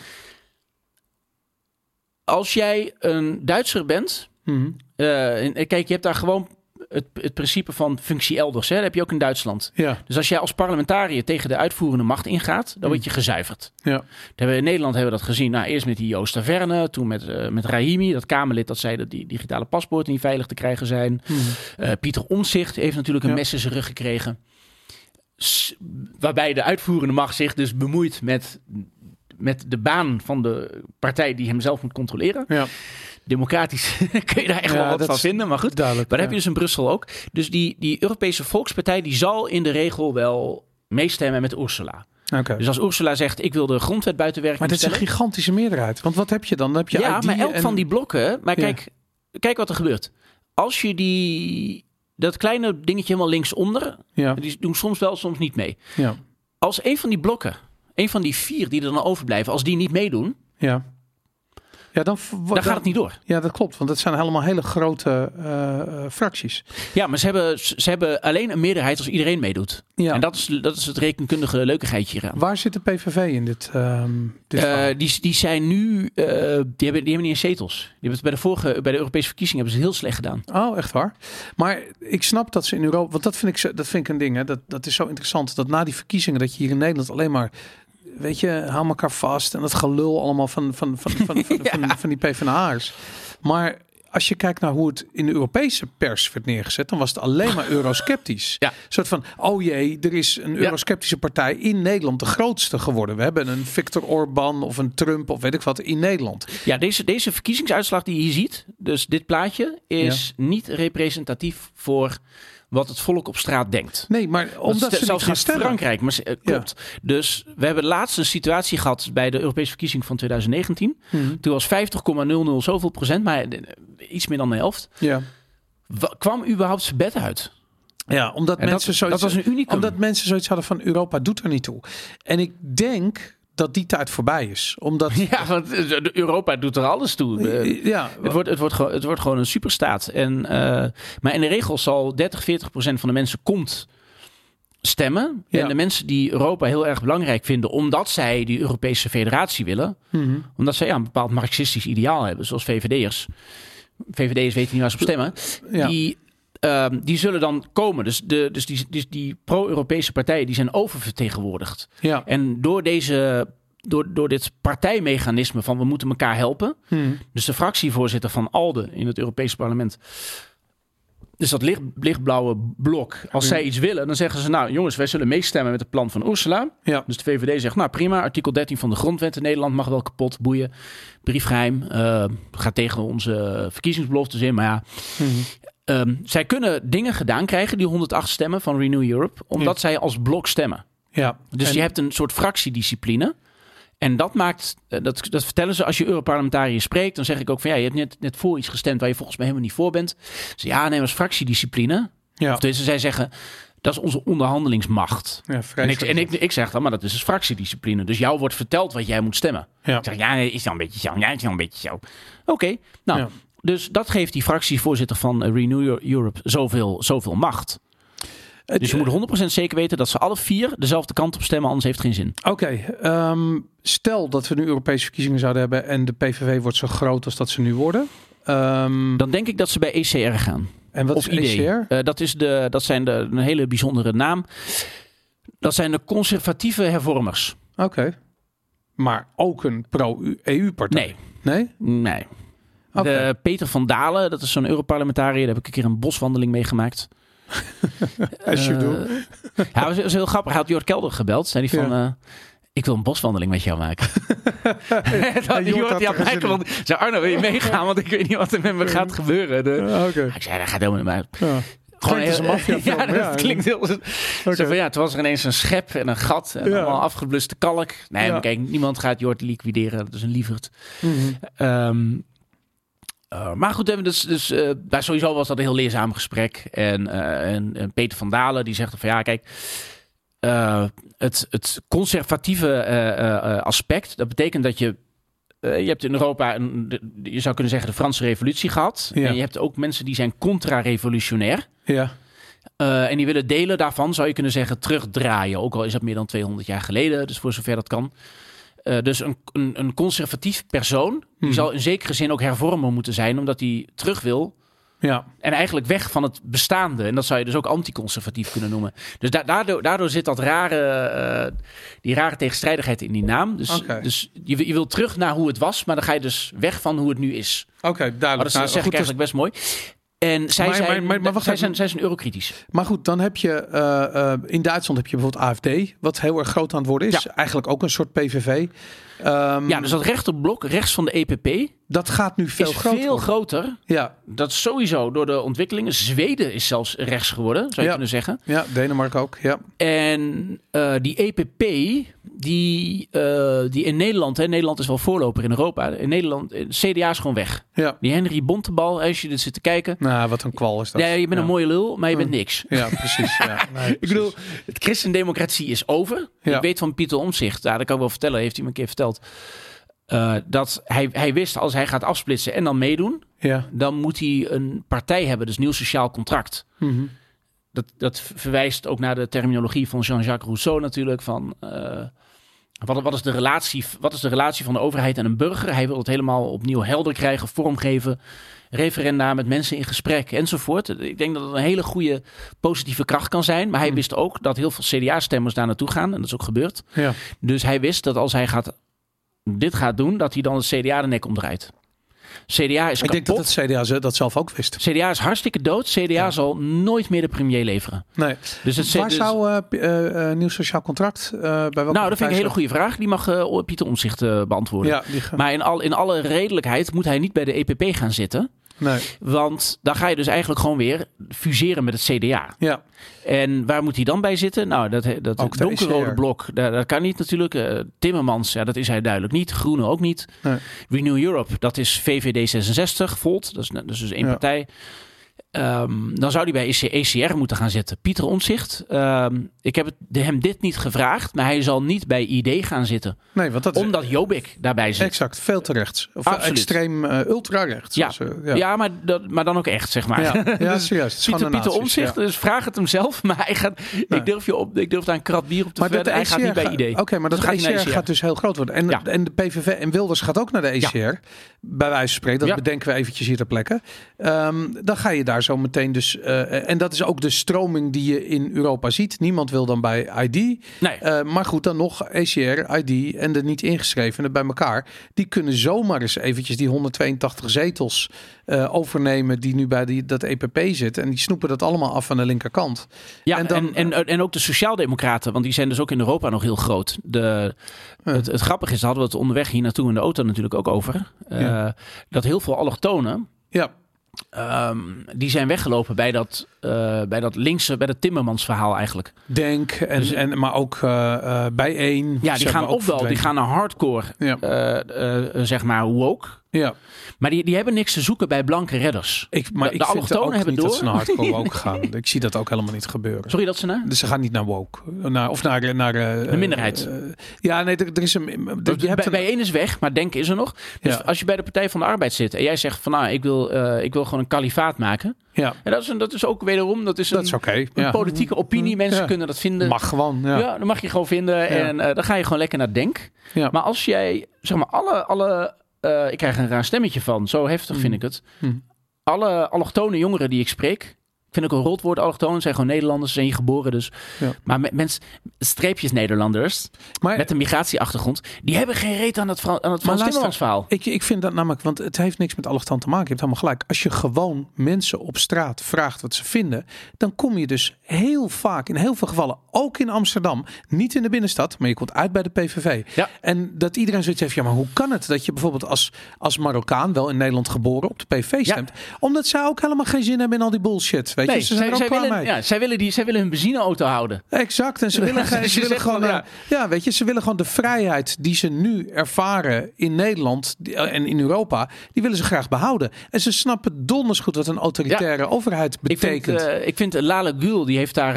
Als jij een Duitser bent, Mhm. eh, en, kijk, je hebt daar gewoon het, het principe van functie elders. Hè? Dat heb je ook in Duitsland. Ja. Dus als jij als parlementariër tegen de uitvoerende macht ingaat, dan word je gezuiverd. Ja. Dat hebben we in Nederland hebben we dat gezien. Nou, eerst met die Joost Taverne, toen met, eh, met Rahimi, dat Kamerlid dat zei dat die digitale paspoorten niet veilig te krijgen zijn. Mhm. Eh, Pieter Omtzigt heeft natuurlijk een Ja. mes in zijn rug gekregen. S- waarbij de uitvoerende macht zich dus bemoeit met, met de baan van de partij die hem zelf moet controleren. Ja. Democratisch kun je daar echt Ja, wel wat dat van vinden, maar goed. Duidelijk. Maar dat heb je dus in Brussel ook. Dus die, die Europese Volkspartij die zal in de regel wel meestemmen met Ursula. Dus als Ursula zegt, ik wil de grondwet buiten werking Maar dit is een gigantische meerderheid. Want wat heb je dan? Dan heb je Ja, ID maar elk en- van die blokken... Maar Ja. kijk, kijk wat er gebeurt. Als je die... Dat kleine dingetje helemaal linksonder... Ja, Die doen soms wel, soms niet mee. ja, Als een van die blokken... Een van die vier die er dan overblijven... Als die niet meedoen... ja. Ja, dan, Dan gaat het niet door. Ja, dat klopt. Want het zijn helemaal hele grote eh, eh, fracties. Ja, maar ze hebben, ze hebben alleen een meerderheid als iedereen meedoet. Ja. En dat is, dat is het rekenkundige leukigheidje hieraan. Waar zit de PVV in dit, ehm dit Eh, die, die zijn nu, die, hebben, die hebben niet eens zetels. Die hebben het bij de vorige, bij de Europese verkiezingen hebben ze heel slecht gedaan. Oh, echt waar? Maar ik snap dat ze in Europa... Want dat vind ik, dat vind ik een ding. Hè, dat, dat is zo interessant. Dat na die verkiezingen... dat je hier in Nederland alleen maar... Weet je, hou elkaar vast. En dat gelul allemaal van, van, van, van, van, van, van die PvdA'ers. Maar als je kijkt naar hoe het in de Europese pers werd neergezet... dan was het alleen maar eurosceptisch. Ja. Een soort van, oh jee, er is een eurosceptische partij in Nederland de grootste geworden. We hebben een Viktor Orban of een Trump of weet ik wat in Nederland. Ja, deze, deze verkiezingsuitslag die je hier ziet, dus dit plaatje, is niet representatief voor wat het volk op straat denkt. Nee, maar omdat ze zelfs gaan in stemmen. Frankrijk, maar, eh, klopt. Dus we hebben laatst een situatie gehad bij de Europese verkiezing van 2019. Mhm. Toen was 50,00 zoveel procent, maar eh, iets meer dan de helft. Ja. Wa- kwam überhaupt zijn bed uit? Ja, omdat En mensen dat, zoiets, dat was een unicum. omdat mensen zoiets hadden van Europa doet er niet toe. En ik denk dat die tijd voorbij is. Omdat Ja, want eh, Europa doet er alles toe. Eh, ja, Het wordt, het, wordt gewoon, het wordt gewoon een superstaat. En, eh, maar in de regel zal 30, 40 procent van de mensen komt stemmen. Ja. En de mensen die Europa heel erg belangrijk vinden, omdat zij die Europese federatie willen, Mhm. omdat zij ja, een bepaald marxistisch ideaal hebben, zoals VVD'ers. VVD'ers weten niet waar ze op stemmen. Ja. Die, ehm, die zullen dan komen. Dus, de, dus die, die, die pro-Europese partijen die zijn oververtegenwoordigd. ja. En door deze. Door, door dit partijmechanisme van we moeten elkaar helpen, Mhm. dus de fractievoorzitter van ALDE in het Europese parlement. Dus dat licht, lichtblauwe blok. Als zij iets willen, dan zeggen ze... nou jongens, wij zullen meestemmen met het plan van Ursula. ja. Dus de VVD zegt, nou prima, artikel 13 van de grondwet in Nederland mag wel kapot, boeien. Briefgeheim, eh, gaat tegen onze verkiezingsbeloftes in. Maar ja, Mhm. Ehm, zij kunnen dingen gedaan krijgen, die 108 stemmen van Renew Europe. Omdat zij als blok stemmen. ja. Dus En- je hebt een soort fractiediscipline. En dat maakt, eh, dat, dat vertellen ze als je Europarlementariër spreekt. Dan zeg ik ook van ja, je hebt net, net voor iets gestemd waar je volgens mij helemaal niet voor bent. Dus ja, nee, dat is fractiediscipline. ja. Of tenminste, zij zeggen dat is onze onderhandelingsmacht. ja, En, ik, en ik, ik zeg dan, maar dat is dus fractiediscipline. Dus jou wordt verteld wat jij moet stemmen. Ja. Ik zeg, ja, is wel een beetje zo. Ja, is wel een beetje zo. Oké, nou, Ja. Dus dat geeft die fractievoorzitter van eh, Renew Europe zoveel, zoveel macht. Het- Dus je moet 100% zeker weten dat ze alle vier dezelfde kant op stemmen, anders heeft het geen zin. Oké, ehm, stel dat we nu Europese verkiezingen zouden hebben en de PVV wordt zo groot als dat ze nu worden. Ehm, Dan denk ik dat ze bij ECR gaan. en wat of is. ECR? Eh, dat, is de, dat zijn de, een hele bijzondere naam. Dat zijn de conservatieve hervormers. Oké. Maar ook een pro-EU-partij? Nee, Nee? nee. De Peter van Dalen, dat is zo'n Europarlementariër. Daar heb ik een keer een boswandeling meegemaakt. As you Eh, do. Ja, dat was, was heel grappig. Hij had Jort Kelder gebeld. Zei hij van... eh, ik wil een boswandeling met jou maken. dat, Jort Jort, had die had mij gewoon... Zei Arno, wil je meegaan? Want ik weet niet wat er met me gaat gebeuren. De- Oké. Ik zei, dat gaat helemaal niet. Ja. Klinkt als een maffiafilm, ja, dat ja. klinkt heel... Zo van, ja, toen was er ineens een schep en een gat en Ja. allemaal afgebluste kalk. Nee, Ja. maar kijk, niemand gaat Jort liquideren. Dat is een lieverd. Ehm, eh, maar goed, dus, dus daar sowieso was dat een heel leerzaam gesprek. En, eh, en, en Peter van Dalen die zegt van ja, kijk, het, het conservatieve aspect, dat betekent dat je je hebt in Europa, een, de- je zou kunnen zeggen, de Franse revolutie gehad. Ja. En je hebt ook mensen die zijn contra-revolutionair. Ja. En die willen delen daarvan, zou je kunnen zeggen, terugdraaien. Ook al is dat meer dan 200 jaar geleden, dus voor zover dat kan. Eh, dus een, een, een conservatief persoon, die Mhm. zal in zekere zin ook hervormer moeten zijn, omdat hij terug wil. Ja. En eigenlijk weg van het bestaande. En dat zou je dus ook anticonservatief kunnen noemen. Dus da- daardoor, daardoor zit dat rare, eh, die rare tegenstrijdigheid in die naam. Dus, dus je, wil- je wil terug naar hoe het was, maar dan ga je dus weg van hoe het nu is. Oké, duidelijk. dat Nou, zeg goed, ik eigenlijk best mooi. En zij, Maar- zijn, maar- maar- maar wacht zij, zijn, zij zijn eurokritisch. Maar goed, dan heb je eh, eh, in Duitsland heb je bijvoorbeeld AFD, wat heel erg groot aan het worden is. Eigenlijk ook een soort PVV. Ehm, Ja, dus dat rechterblok rechts van de EPP dat gaat nu veel is groter. veel groter. Ja, Dat is sowieso door de ontwikkelingen. Zweden is zelfs rechts geworden, zou je Ja. kunnen zeggen. ja, Denemarken ook. Ja. En eh, die EPP, die, eh, die in Nederland, hè, Nederland is wel voorloper in Europa. In Nederland, eh, CDA is gewoon weg. ja. Die Henry Bontebal, als je dit zit te kijken. Nou, wat een kwal is dat. Ja, je bent ja. een mooie lul, maar je bent niks. Ja, precies. Ja. Nee, Ik bedoel, het christendemocratie is over. Ik weet van Pieter Omzicht, daar dat kan ik wel vertellen, heeft hij me een keer verteld. Eh, dat hij, hij wist als hij gaat afsplitsen en dan meedoen, Ja. dan moet hij een partij hebben, dus nieuw sociaal contract. Mhm. Dat, dat verwijst ook naar de terminologie van Jean-Jacques Rousseau natuurlijk. Van, eh, wat, wat, is de relatie, wat is de relatie van de overheid en een burger? Hij wil het helemaal opnieuw helder krijgen, vormgeven. Referenda met mensen in gesprek enzovoort. Ik denk dat het een hele goede positieve kracht kan zijn. Maar hij Hmm. wist ook dat heel veel CDA-stemmers daar naartoe gaan. En dat is ook gebeurd. Ja. Dus hij wist dat als hij gaat, dit gaat doen, dat hij dan het CDA de nek omdraait. CDA is Ik denk dat het CDA ze- dat zelf ook wist. CDA is hartstikke dood. CDA zal nooit meer de premier leveren. Nee. Dus het Waar dus- zou eh, nieuw sociaal contract eh, bij welke Nou, dat vind ik een hele goede vraag. Die mag eh, Pieter Omzicht eh, beantwoorden. Ja, die Maar in, al, in alle redelijkheid moet hij niet bij de EPP gaan zitten. Nee. Want dan ga je dus eigenlijk gewoon weer fuseren met het CDA. Ja. En waar moet hij dan bij zitten? Nou, dat, dat donkerrode ECR. blok, dat, dat kan niet natuurlijk. Eh, Timmermans, ja, dat is hij duidelijk niet. Groene ook niet. Nee. Renew Europe, dat is VVD 66, Volt. Dat is, dat is dus één Ja. partij. Ehm, dan zou hij bij EC ECR moeten gaan zitten. Pieter Omtzigt, ehm, ik heb het, hem dit niet gevraagd, maar hij zal niet bij ID gaan zitten. Nee, want dat Omdat Jobbik daarbij zit. exact veel te rechts. Of Absoluut. extreem eh, ultra-rechts. Ja. zoals, eh, Ja, ja. maar, dat, maar dan ook echt, zeg maar. Ja, ja, Dus serieus. Pieter, Pieter Omtzigt, ja. dus vraag het hem zelf. Maar hij gaat, Nee. ik, durf je op, ik durf daar een krat bier op te Maar dat verwedden. Hij gaat niet bij ID. Oké, maar dat Dus gaat naar ECR ECR. gaat dus heel groot worden. En, en de PVV en Wilders gaat ook naar de ECR. Bij wijze van spreken. Dat bedenken we eventjes hier ter plekke. Ehm, dan ga je daar zo meteen dus... eh, en dat is ook de stroming die je in Europa ziet. Niemand wil dan bij ID. Nee. Eh, maar goed, dan nog ECR, ID en de niet ingeschrevenen bij elkaar. Die kunnen zomaar eens eventjes die 182 zetels eh, overnemen die nu bij die, dat EPP zitten. En die snoepen dat allemaal af aan de linkerkant. Ja, En en, dan- en, en, ook de Sociaaldemocraten, want die zijn dus ook in Europa nog heel groot. De, het, het grappige is, daar hadden we het onderweg hier naartoe in de auto natuurlijk ook over. Ja. Dat heel veel allochtonen, Ja, ehm, die zijn weggelopen bij dat, eh, bij dat linkse, bij dat Timmermans verhaal eigenlijk. Denk, en, Dus- en, maar ook eh eh bijeen. Ja, die gaan ofwel, die gaan naar hardcore, Ja. zeg maar, woke. Ja, Maar die, die hebben niks te zoeken bij blanke redders. ik, maar De- ik de allochtonen hebben niet dat door. ze naar hardcore woke gaan. Ik zie dat ook helemaal niet gebeuren. Sorry dat ze naar? Dus ze gaan niet naar woke. Naar, of naar... naar De minderheid. ja, nee, er, er is een... Je hebt bij, een- één is weg, maar denken is er nog. Dus Ja. als je bij de Partij van de Arbeid zit en jij zegt van nou, ik wil, ik wil gewoon een kalifaat maken. Ja, En dat is, een, dat is ook wederom, dat is een, dat is een Ja. politieke opinie. Mensen Ja. kunnen dat vinden. Mag gewoon, ja. ja. dat mag je gewoon vinden. En eh, dan ga je gewoon lekker naar denk. Ja. Maar als jij, zeg maar, alle, alle eh, ik krijg een raar stemmetje van. Zo heftig vind Mm. ik het. Mm. Alle allochtone jongeren die ik spreek, vind ik een rotwoord, allochtonen zijn gewoon Nederlanders, zijn hier geboren dus. Ja. Maar met mensen, streepjes Nederlanders, Maar met een migratieachtergrond, die hebben geen reet aan het, Fran- aan het Frans Timmermans verhaal. Ik, ik vind dat namelijk, want het heeft niks met allochtoon te maken. Je hebt helemaal gelijk. Als je gewoon mensen op straat vraagt wat ze vinden, dan kom je dus heel vaak, in heel veel gevallen, ook in Amsterdam, niet in de binnenstad, maar je komt uit bij de PVV. Ja. En dat iedereen zoiets heeft, ja, maar hoe kan het dat je bijvoorbeeld als, als Marokkaan, wel in Nederland geboren, op de PVV stemt? Omdat zij ook helemaal geen zin hebben in al die bullshit. Weet je, Nee, ze zijn zij, ook zij, willen, ja, zij, willen die, zij willen hun benzineauto houden. Exact. En ze willen, Dus ze willen gewoon, van, eh, ja. weet je, ze willen gewoon de vrijheid die ze nu ervaren in Nederland eh, en in Europa, die willen ze graag behouden. En ze snappen donders goed wat een autoritaire overheid Ik vind, betekent. eh, ik vind Lale Gül, die heeft daar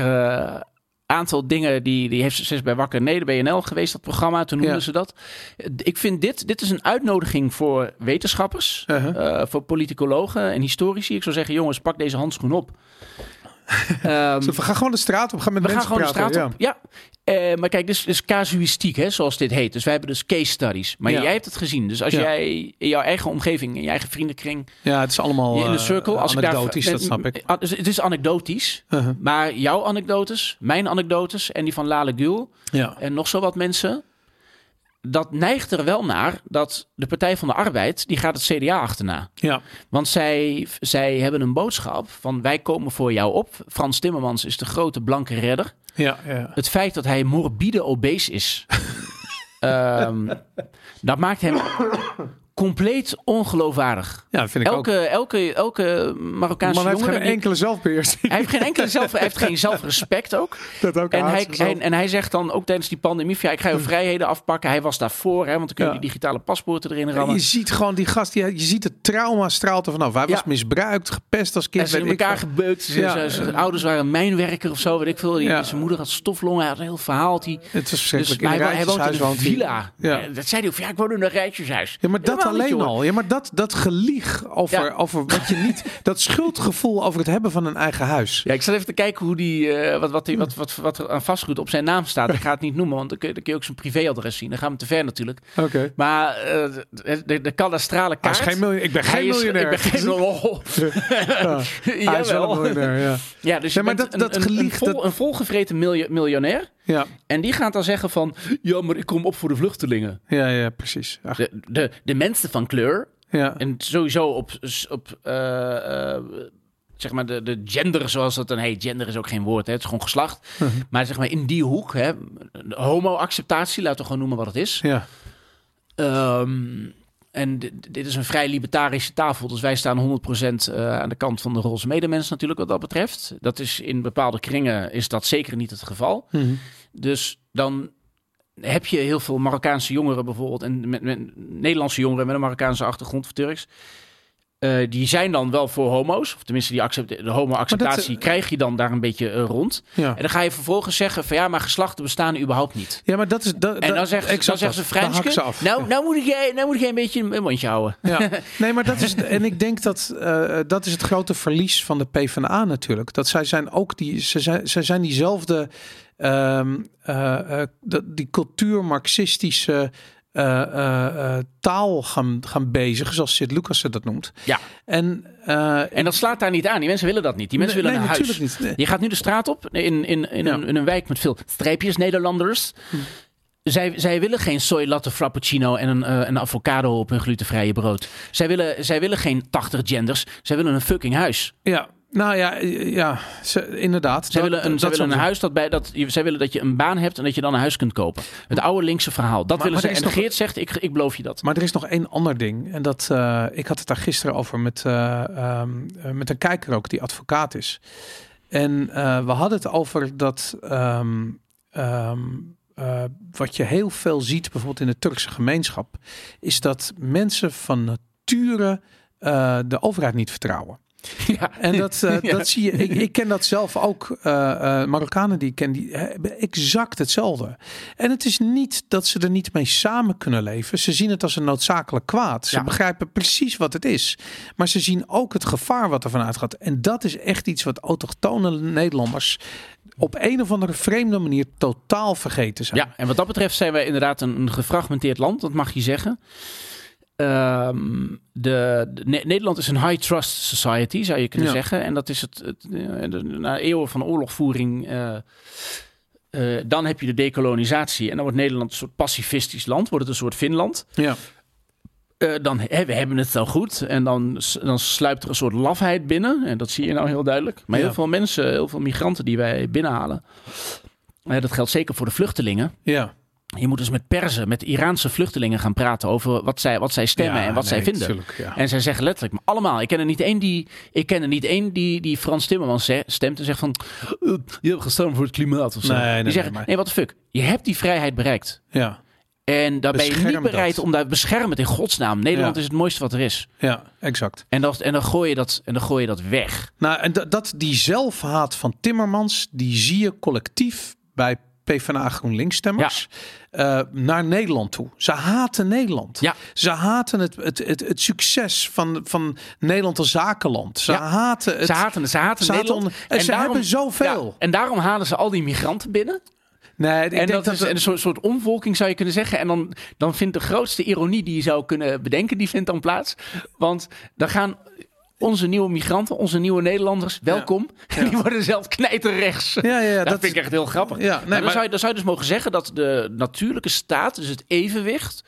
aantal dingen, die, die heeft ze is bij Wakker Neder BNL geweest, dat programma, toen noemden Ja. ze dat. Ik vind dit, dit is een uitnodiging voor wetenschappers, Uh-huh. eh, voor politicologen en historici. Ik zou zeggen, jongens, pak deze handschoen op. Zo, we gaan gewoon de straat op, gaan met we gaan mensen gewoon de praten. straat op. Ja. Eh, maar kijk, dit is, dit is casuïstiek, hè, zoals dit heet. Dus wij hebben dus case studies. Maar Ja. jij hebt het gezien. Dus als Ja. jij in jouw eigen omgeving, in je eigen vriendenkring, Ja. het is allemaal in de eh, circle, als ik daar anekdotisch, dat snap ik. Dus Het is anekdotisch. Uh-huh. Maar jouw anekdotes, mijn anekdotes en die van Lale Gül Ja. en nog zo wat mensen, dat neigt er wel naar dat de Partij van de Arbeid, die gaat het CDA achterna. Ja. Want zij, zij hebben een boodschap van wij komen voor jou op. Frans Timmermans is de grote blanke redder. Ja. Ja. Het feit dat hij morbide obese is, ehm, dat maakt hem compleet ongeloofwaardig. ja, vind ik ook. Elke, elke, elke Marokkaanse Man heeft geen die- enkele zelfbeheersing. hij heeft geen enkele zelf, hij heeft geen zelfrespect ook. Dat ook En hij, zichzelf. en, en hij zegt dan ook tijdens die pandemie: ja, ik ga je vrijheden afpakken. Hij was daarvoor, hè, want dan kun je Ja. die digitale paspoorten erin rammen. je ziet gewoon die gast, die, je ziet het trauma straalt er vanaf. Hij was misbruikt, gepest als kind. ze in weet ik elkaar gebeukt. Zijn, zijn- zijn ouders waren mijnwerker of zo, weet ik veel. Die. Zijn moeder had stoflongen, hij had een heel verhaal. hij- Het was Dus, verschrikkelijk. maar in hij, hij woont in een villa. Dat zei hij ook, ja, ik woon in een rijtjeshuis. Ja, maar dat alleen al. Ja, maar dat, dat gelieg over, Ja. over wat je niet... Dat schuldgevoel over het hebben van een eigen huis. Ja, ik zat even te kijken hoe die, eh, wat, wat, die, wat, wat, wat er aan vastgoed op zijn naam staat. Ik ga het niet noemen, want dan kun, je- dan kun je ook zijn privéadres zien. Dan gaan we te ver natuurlijk. Oké. Maar eh, de, kadastrale Hij kaart... is geen miljoen, ik ben geen miljonair. Ik ben geen oh. Ja. Hij is wel een miljonair, ja. Ja, dus je maar dat- dat een, gelieg, een, vol, dat- een volgevreten miljo- miljonair. Ja, En die gaat dan zeggen van... Ja, maar ik kom op voor de vluchtelingen. ja, ja precies. Ach, De, de, de mensen van kleur. ja. En sowieso op... op eh, eh, zeg maar de, de gender, zoals dat dan heet. Gender is ook geen woord, hè. het is gewoon geslacht. Mhm. Maar zeg maar in die hoek, hè, homo-acceptatie, laten we gewoon noemen wat het is. ja. Ehm, en dit, dit is een vrij libertarische tafel, dus wij staan 100% eh, aan de kant van de roze medemens natuurlijk wat dat betreft. Dat is in bepaalde kringen is dat zeker niet het geval. Mhm. Dus dan heb je heel veel Marokkaanse jongeren bijvoorbeeld en met, met Nederlandse jongeren met een Marokkaanse achtergrond of Turks. Eh, die zijn dan wel voor homo's, of tenminste die accept, de homo-acceptatie dat- krijg je dan daar een beetje eh, rond. Ja. En dan ga je vervolgens zeggen van ja, maar geslachten bestaan überhaupt niet. ja, maar dat is... Dat, En dan zegt ze. Dan Franske, ze af. nou, nou, moet jij, nou moet jij een beetje een mondje houden. Ja, nee, maar dat is. En ik denk dat eh, dat is het grote verlies van de PvdA natuurlijk. Dat zij zijn ook die. Ze zijn, ze zijn diezelfde. eh, eh, dat- die cultuur-marxistische. Eh, eh, eh, taal gaan, gaan bezigen, zoals Sid Lucas dat noemt. Ja. En, En dat slaat daar niet aan. Die mensen willen dat niet. Die mensen nee, willen een nee, huis. niet. Nee. Je gaat nu de straat op in, in, in, Ja. een, in een wijk met veel streepjes Nederlanders. Zij, zij willen geen soy latte frappuccino en een, eh, een avocado op hun glutenvrije brood. Zij willen, zij willen geen 80 genders. Zij willen een fucking huis. Ja, nou ja, ja ze, inderdaad. Zij willen een, dat zij willen een huis dat bij dat je- zij willen dat je een baan hebt en dat je dan een huis kunt kopen. Het oude linkse verhaal. Dat Maar- willen maar ze. En nog- Geert zegt: ik, ik beloof je dat. Maar er is nog één ander ding. En dat, eh, ik had het daar gisteren over met, eh, ehm, eh, met een kijker ook, die advocaat is. En eh, we hadden het over dat ehm, ehm, eh, wat je heel veel ziet, bijvoorbeeld in de Turkse gemeenschap, is dat mensen van nature eh, de overheid niet vertrouwen. Ja. En dat, eh, Ja. dat zie je. Ik, ik ken dat zelf ook. eh, eh, Marokkanen die ik ken, die hebben exact hetzelfde. En het is niet dat ze er niet mee samen kunnen leven. Ze zien het als een noodzakelijk kwaad. Ze Ja. begrijpen precies wat het is. Maar ze zien ook het gevaar wat er van uitgaat. En dat is echt iets wat autochtone Nederlanders op een of andere vreemde manier totaal vergeten zijn. Ja, en wat dat betreft zijn wij inderdaad een, een gefragmenteerd land, dat mag je zeggen. Ehm, de, de- Ne- Nederland is een high trust society, zou je kunnen Ja. zeggen. En dat is het, het eh, na eeuwen van oorlogvoering. eh, eh, dan heb je de dekolonisatie en dan wordt Nederland een soort pacifistisch land, wordt het een soort Finland. Ja. Dan he- we hebben het wel goed. En dan, dan sluipt er een soort lafheid binnen. En dat zie je nou heel duidelijk. Maar Ja. heel veel mensen, heel veel migranten die wij binnenhalen. dat geldt zeker voor de vluchtelingen. Ja. Je moet dus met Perzen, met Iraanse vluchtelingen gaan praten over wat zij, wat zij stemmen Ja, en wat nee, zij vinden. tuurlijk, ja. En zij zeggen letterlijk, maar allemaal. Ik ken er niet één die, ik ken er niet één die, die Frans Timmermans stemt en zegt van, "Eh, je hebt gestemd voor het klimaat of zo. Nee, nee, die nee, zeggen, maar- nee, wat de fuck. Je hebt die vrijheid bereikt. Ja. En daar ben je niet bereid dat. om daar beschermen in godsnaam. Nederland Ja. is het mooiste wat er is. ja, exact. En, dat, en, dan gooi je dat, en dan gooi je dat weg. Nou, en dat, dat die zelfhaat van Timmermans, die zie je collectief bij PvdA GroenLinks stemmers eh, naar Nederland toe. Ze haten Nederland. Ja. Ze haten het, het, het, het succes van, van Nederland als zakenland. Ze Ja. haten het. Ze haten het, ze haten ze haten Nederland. en ze hebben zoveel. Ja, en daarom halen ze al die migranten binnen. nee, ik en denk dat, dat, is een soort, soort omvolking zou je kunnen zeggen. En dan, dan vindt de grootste ironie die je zou kunnen bedenken, die vindt dan plaats. Want dan gaan onze nieuwe migranten, onze nieuwe Nederlanders, welkom. Die worden zelf knijterrechts. Ja, ja, ja, dat, dat vind ik echt heel grappig. Ja, nee, maar dan, maar- zou je, dan zou je dus mogen zeggen dat de natuurlijke staat, dus het evenwicht,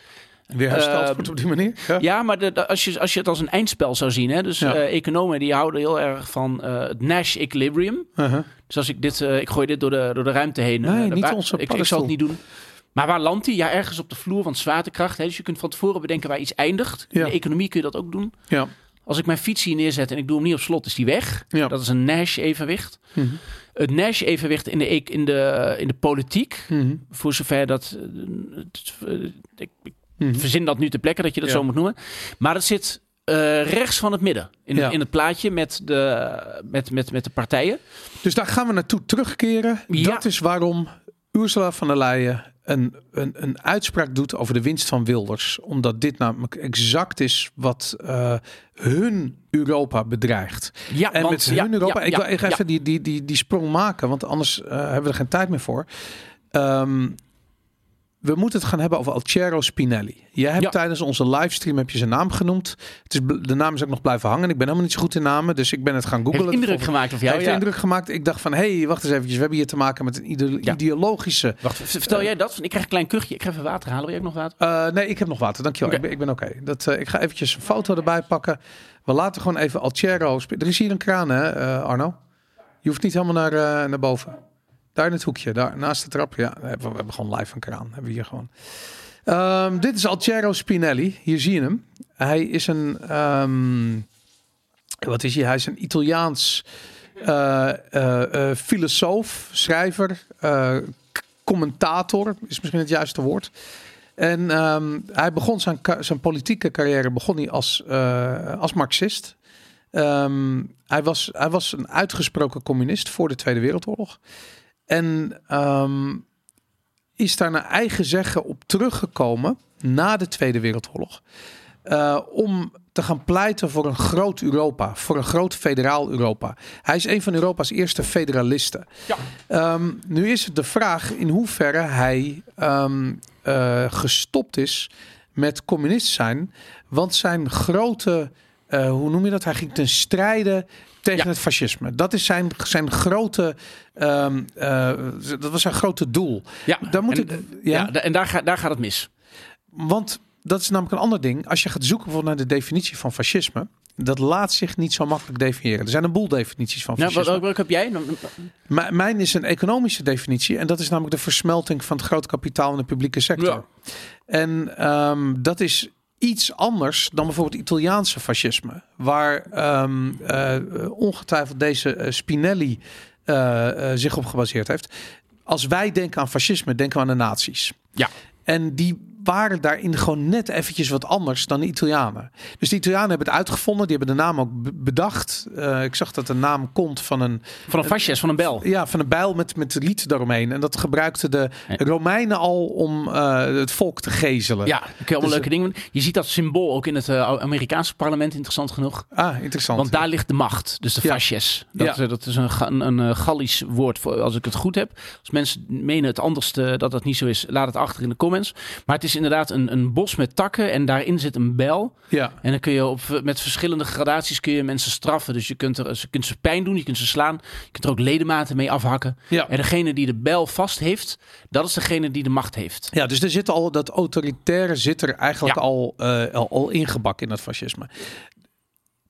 weer hersteld eh, wordt op die manier. Ja. Ja, maar de, de- als, je, als je het als een eindspel zou zien, hè, dus Ja. eh, economen die houden heel erg van eh, het Nash equilibrium. Uh-huh. Dus als ik dit, eh, ik gooi dit door de, door de ruimte heen. Nee, niet waar- onze ik, ik zal het niet doen. Maar waar landt hij? Ja, ergens op de vloer van zwaartekracht. Hè? Dus je kunt van tevoren bedenken waar iets eindigt. In de economie kun je dat ook doen. Ja. Als ik mijn fiets hier neerzet en ik doe hem niet op slot, is die weg. Ja. Dat is een Nash-evenwicht. Mhm. Het Nash-evenwicht in de, e- in, de, in de politiek, Mhm. voor zover dat... eh, eh, ik, Mhm. verzin dat nu ter plekke dat je dat Ja. zo moet noemen. Maar het zit eh, rechts van het midden in, Ja. het, in het plaatje met de, met, met, met de partijen. Dus daar gaan we naartoe terugkeren. Ja. Dat is waarom Ursula van der Leyen een, een, een uitspraak doet over de winst van Wilders. Omdat dit namelijk exact is wat eh, hun Europa bedreigt. Ja, En want- met hun ja, Europa... ja, ik wil even die, die, die, die sprong maken, want anders eh, hebben we er geen tijd meer voor. Ehm, we moeten het gaan hebben over Altiero Spinelli. Jij hebt Ja. tijdens onze livestream heb je zijn naam genoemd. Het is, de naam is ook nog blijven hangen. Ik ben helemaal niet zo goed in namen, dus ik ben het gaan googlen. Heeft indruk gemaakt hij jou? heeft Ja. indruk gemaakt. Ik dacht van, hé, hey, wacht eens eventjes. We hebben hier te maken met een ide- Ja. ideologische... Wacht, vertel jij dat? Ik krijg een klein kuchje. Ik ga even water halen. Wil jij ook nog water? Eh, nee, ik heb nog water. Dankjewel. Ik ben, ik ben oké. Dat eh, Ik ga eventjes een foto erbij pakken. We laten gewoon even Altiero... spe- Er is hier een kraan, hè, eh, Arno? Je hoeft niet helemaal naar, eh, naar boven. Daar in het hoekje, daar naast de trap. Ja, we hebben, we gewoon live een kraan. Hebben we hier gewoon. Ehm, dit is Altiero Spinelli. Hier zie je hem. Hij is een... ehm, wat is hij? Hij is een Italiaans eh, eh, eh, filosoof, schrijver, commentator is misschien het juiste woord. En ehm, hij begon zijn, zijn politieke carrière begon hij als, als marxist. Hij, was, hij was een uitgesproken communist voor de Tweede Wereldoorlog. En ehm, is daar naar eigen zeggen op teruggekomen na de Tweede Wereldoorlog. eh, om te gaan pleiten voor een groot Europa, voor een groot federaal Europa. Hij is een van Europa's eerste federalisten. Ja. Ehm, nu is het de vraag in hoeverre hij ehm, eh, gestopt is met communist zijn. Want zijn grote, eh, hoe noem je dat? Hij ging ten strijde tegen Ja. het fascisme. Dat is zijn, zijn grote, ehm, eh, dat was zijn grote doel. Ja, Daar moet en, ik, eh, ja, en daar, ga, daar gaat het mis. want dat is namelijk een ander ding. Als je gaat zoeken bijvoorbeeld naar de definitie van fascisme, dat laat zich niet zo makkelijk definiëren. Er zijn een boel definities van Nou, wat, fascisme. wat, welke heb jij? Nou, Maar mijn is een economische definitie. En dat is namelijk de versmelting van het grote kapitaal in de publieke sector. Ja. En ehm, dat is iets anders dan bijvoorbeeld Italiaanse fascisme. Waar ehm, eh, ongetwijfeld deze eh, Spinelli eh, zich op gebaseerd heeft. Als wij denken aan fascisme, denken we aan de nazi's. Ja. En die waren daarin gewoon net eventjes wat anders dan de Italianen. Dus de Italianen hebben het uitgevonden. Die hebben de naam ook be- bedacht. Eh, ik zag dat de naam komt van een Van een fascist, van een bel. ja, van een bijl met, met riet daaromheen. En dat gebruikten de. Romeinen al om eh, het volk te gezelen. Ja, kun je allemaal Dus, leuke dingen doen. Je ziet dat symbool ook in het eh, Amerikaanse parlement, interessant genoeg. Ah, interessant. Want daar ligt de macht, dus de Ja. fasces. Dat, Ja. eh, dat is een, een, een eh, Gallisch woord, voor, als ik het goed heb. Als mensen menen het anders te- dat dat niet zo is, laat het achter in de comments. Maar het is is inderdaad een, een bos met takken en daarin zit een bijl. Ja. En dan kun je op, met verschillende gradaties kun je mensen straffen. Dus je kunt, er, je kunt ze pijn doen, je kunt ze slaan. Je kunt er ook ledematen mee afhakken. Ja. En degene die de bijl vast heeft, dat is degene die de macht heeft. Ja, dus er zit al dat autoritaire zit er eigenlijk Ja. al, eh, al, al ingebakken in dat fascisme.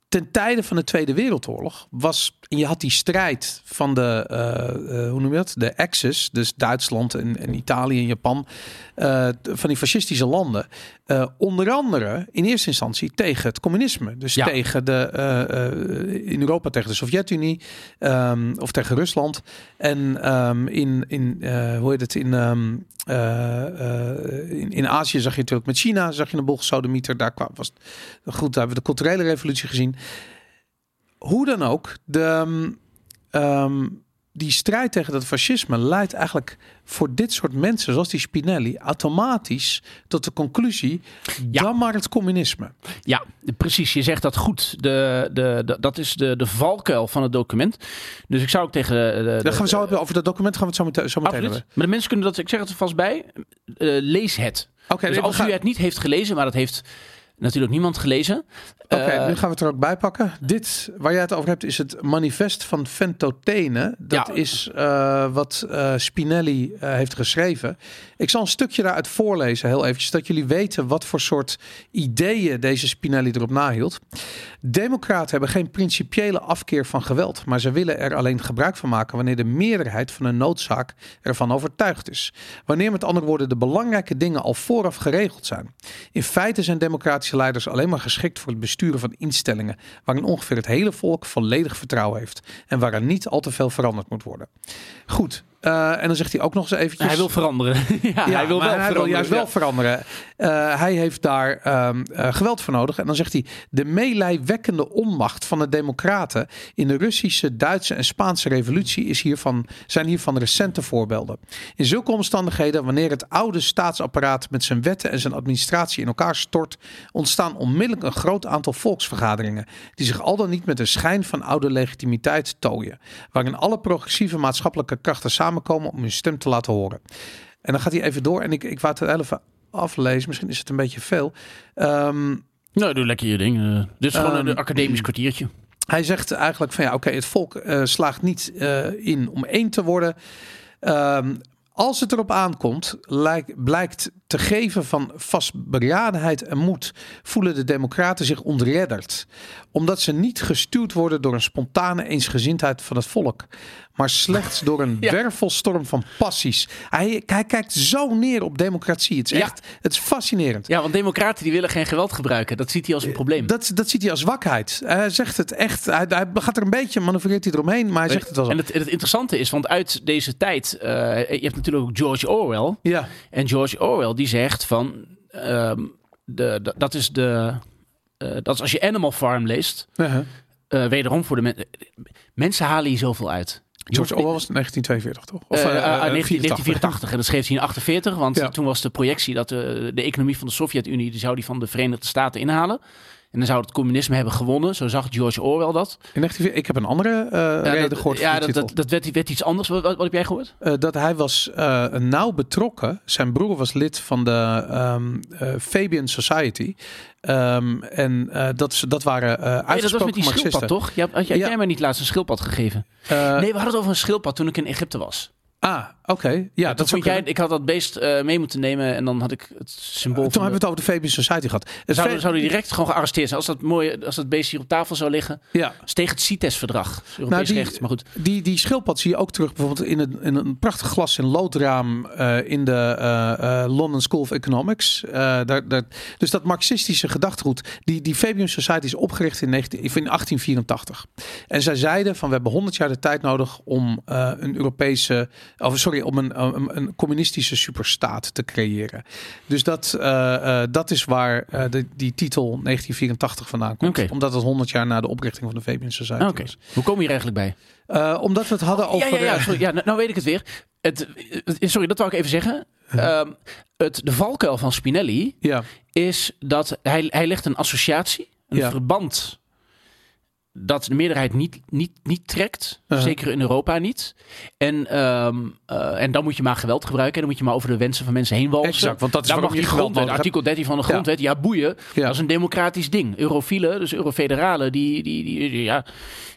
Ten tijde van de Tweede Wereldoorlog was en je had die strijd van de eh, eh, hoe noem je dat? De Axis, dus Duitsland en, en Italië en Japan, eh, van die fascistische landen. Eh, onder andere in eerste instantie tegen het communisme, dus Ja. tegen de eh, eh, in Europa tegen de Sovjet-Unie ehm, of tegen Rusland en ehm, in in hoe heet het in ehm, eh, eh, in, in Azië zag je natuurlijk met China, zag je een gesodemieter. Daar kwam, was het, goed, daar hebben we de culturele revolutie gezien. Hoe dan ook, de, die strijd tegen dat fascisme leidt eigenlijk voor dit soort mensen, zoals die Spinelli, automatisch tot de conclusie: Ja. dan maar het communisme. Ja, precies. Je zegt dat goed. De, de, de- dat is de, de valkuil van het document. Dus ik zou ook tegen de, de, Dan gaan we zo hebben over dat document. Gaan we het zo meteen, zo meteen hebben. Maar de mensen kunnen dat, ik zeg het er vast bij, eh, lees het. Oké, dus als gaan- u het niet heeft gelezen, maar dat heeft natuurlijk niemand gelezen. Oké, Eh, nu gaan we het er ook bij pakken. Dit, waar jij het over hebt, is het manifest van Ventotene. Dat Ja. is eh, wat eh, Spinelli heeft geschreven. Ik zal een stukje daaruit voorlezen, heel eventjes, dat jullie weten wat voor soort ideeën deze Spinelli erop nahield. Democraten hebben geen principiële afkeer van geweld, maar ze willen er alleen gebruik van maken wanneer de meerderheid van een noodzaak ervan overtuigd is. Wanneer met andere woorden de belangrijke dingen al vooraf geregeld zijn. In feite zijn democratische leiders alleen maar geschikt voor het besturen van instellingen waarin ongeveer het hele volk volledig vertrouwen heeft en waaraan niet al te veel veranderd moet worden. Goed, eh, en dan zegt hij ook nog eens eventjes... hij wil veranderen. ja, Ja, hij wil wel hij wil juist wel veranderen. Eh, hij heeft daar ehm, eh, geweld voor nodig. En dan zegt hij: de meelijwekkende onmacht van de Democraten in de Russische, Duitse en Spaanse revolutie is hiervan, zijn hiervan recente voorbeelden. In zulke omstandigheden, wanneer het oude staatsapparaat met zijn wetten en zijn administratie in elkaar stort, ontstaan onmiddellijk een groot aantal volksvergaderingen, die zich al dan niet met een schijn van oude legitimiteit tooien, waarin alle progressieve maatschappelijke krachten samenkomen om hun stem te laten horen. En dan gaat hij even door en ik, ik wou het even aflezen. Misschien is het een beetje veel. Ehm, Nou, doe lekker je ding. Eh, dit is gewoon Ehm, een academisch kwartiertje. hij zegt eigenlijk van ja, oké, het volk eh, slaagt niet eh, in om één te worden. Ehm, als het erop aankomt, lijkt, blijkt te geven van vastberadenheid en moed, voelen de democraten zich ontredderd. Omdat ze niet gestuurd worden door een spontane eensgezindheid van het volk, maar slechts door een Ja. wervelstorm van passies. Hij, hij kijkt zo neer op democratie. Het is Ja. echt, het is fascinerend. Ja, want democraten die willen geen geweld gebruiken. Dat ziet hij als een probleem. Dat, dat ziet hij als zwakheid. Hij zegt het echt. Hij, hij gaat er een beetje, manoeuvreert hij eromheen, maar hij zegt het wel. En het, het interessante is, want uit deze tijd, eh, je hebt natuurlijk ook George Orwell. Ja, En George Orwell die zegt van, ehm, de, de- dat is de, eh, dat is als je Animal Farm leest, eh, wederom voor de mensen. Mensen halen hier zoveel uit. George Orwell was 1942, toch? Of Eh, eh, eh, eh, 19- 84. 1984 en dat schreef hij in 48, want Ja. toen was de projectie dat de, de economie van de Sovjet-Unie die zou die van de Verenigde Staten inhalen. En dan zou het communisme hebben gewonnen. Zo zag George Orwell dat. In 19, ik heb een andere eh, Ja, reden dat, gehoord ja, dat, dat, dat werd, werd iets anders. Wat, wat, wat heb jij gehoord? Eh, dat hij was eh, nauw betrokken. Zijn broer was lid van de ehm, eh, Fabian Society. Ehm, en dat, dat waren eh Nee, dat was met die Marxisten. schildpad, toch? Ja, had jij, Ja. jij mij niet laatst een schildpad gegeven? Nee, we hadden het over een schildpad toen ik in Egypte was. Ah, oké. Ja, dat vond jij, ik had dat beest eh, mee moeten nemen en dan had ik het symbool Toen hebben we het over de Fabian Society gehad. Het Zouden, zouden die direct gewoon gearresteerd zijn? Als dat, mooie, als dat beest hier op tafel zou liggen. ja. Is tegen het CITES-verdrag. Europees Nou, die- recht, maar goed. Die, die schildpad zie je ook terug bijvoorbeeld in een, in een prachtig glas- en loodraam eh, in de eh, London School of Economics. Daar, daar, dus dat marxistische gedachtegoed, die, die Fabian Society is opgericht in, 19, in 1884. En zij zeiden van we hebben 100 jaar de tijd nodig om een Europese, of sorry, om een, een, een communistische superstaat te creëren. Dus dat, eh, eh, dat is waar eh, de, die titel 1984 vandaan komt. Omdat het 100 jaar na de oprichting van de Fabian Society was. Hoe kom je er eigenlijk bij? Omdat we het hadden over. ja, ja, ja, sorry, ja nou, nou weet ik het weer. Het, sorry, dat wou ik even zeggen. Ehm, het, de valkuil van Spinelli ja, is dat hij, hij legt een associatie, een Ja. verband dat de meerderheid niet, niet, niet trekt. Zeker in Europa niet. En, ehm, eh, en dan moet je maar geweld gebruiken. En dan moet je maar over de wensen van mensen heen walsen. Exact, want dat is dan mag je die grondwet, artikel 13 van de grondwet, ja, boeien. Ja. Dat is een democratisch ding. Eurofielen, dus eurofederalen, die, die, die, die- ja,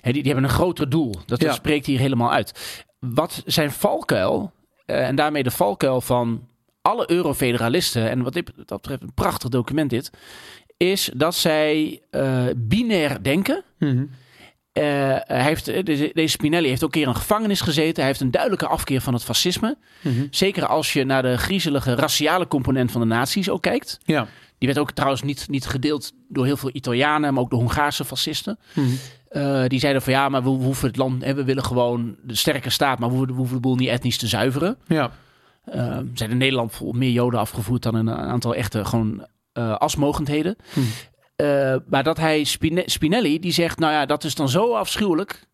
die, die hebben een groter doel. Dat, Ja. dat spreekt hier helemaal uit. Wat zijn valkuil, eh, en daarmee de valkuil van alle eurofederalisten, en wat dit, dat betreft een prachtig document dit, is dat zij eh, binair denken. Mhm. Eh, hij heeft, eh, deze, Spinelli heeft ook een keer in een gevangenis gezeten. Hij heeft een duidelijke afkeer van het fascisme. Mhm. Zeker als je naar de griezelige raciale component van de nazi's ook kijkt. Ja. Die werd ook trouwens niet, niet gedeeld door heel veel Italianen, maar ook de Hongaarse fascisten. Mhm. Die zeiden van ja, maar we, we hoeven het land, hè, we willen gewoon de sterke staat, maar we hoeven, we hoeven de boel niet etnisch te zuiveren. Ja. Er zijn in Nederland meer Joden afgevoerd dan een aantal echte gewoon asmogendheden. Mhm. Eh, maar dat hij Spine- Spinelli, die zegt, nou ja, dat is dan zo afschuwelijk.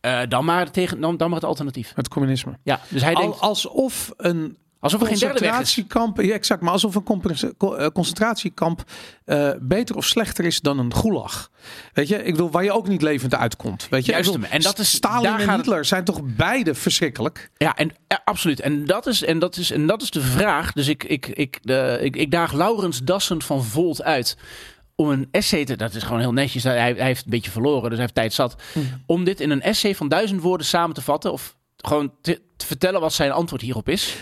eh, dan, maar tegen, dan, dan maar het alternatief. Het communisme. Ja, dus hij Al, denkt, alsof een alsof er geen derde weg is. concentratiekamp, ja, exact, maar alsof een eh, concentratiekamp eh, beter of slechter is dan een gulag. Weet je, ik wil waar je ook niet levend uitkomt. Weet je, Juist bedoel. En dat is- Stalin daar en het- Hitler zijn toch beide verschrikkelijk. Ja, en ja, absoluut. En dat, is, en, dat is, en dat is de vraag. Dus ik, ik, ik, de, ik, ik daag Laurens Dassen van Volt uit om een essay te... Dat is gewoon heel netjes. Hij, hij heeft een beetje verloren, dus hij heeft tijd zat. Om dit in een essay van duizend woorden samen te vatten. Of gewoon te, te vertellen wat zijn antwoord hierop is.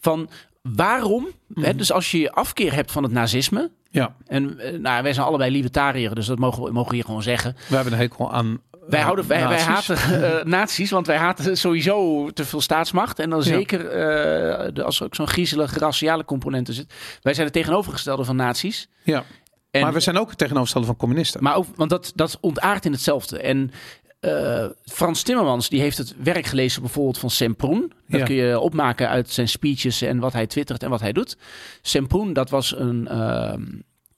Van waarom... Hè, dus als je afkeer hebt van het nazisme... Ja, En eh, nou, wij zijn allebei libertariërs, dus dat mogen we, mogen we hier gewoon zeggen. we hebben een hekel aan. Wij, eh, houden, wij, wij haten eh nazi's, want wij haten sowieso te veel staatsmacht. En dan Ja. zeker de- als er ook zo'n griezelige raciale component in zit. Wij zijn het tegenovergestelde van nazi's. Ja, En, maar we zijn ook het tegenovergestelde van communisten. maar ook, want dat, dat ontaart in hetzelfde. En eh, Frans Timmermans die heeft het werk gelezen bijvoorbeeld van Semproen. Dat Ja. kun je opmaken uit zijn speeches en wat hij twittert en wat hij doet. Semproen, dat was een... ehm,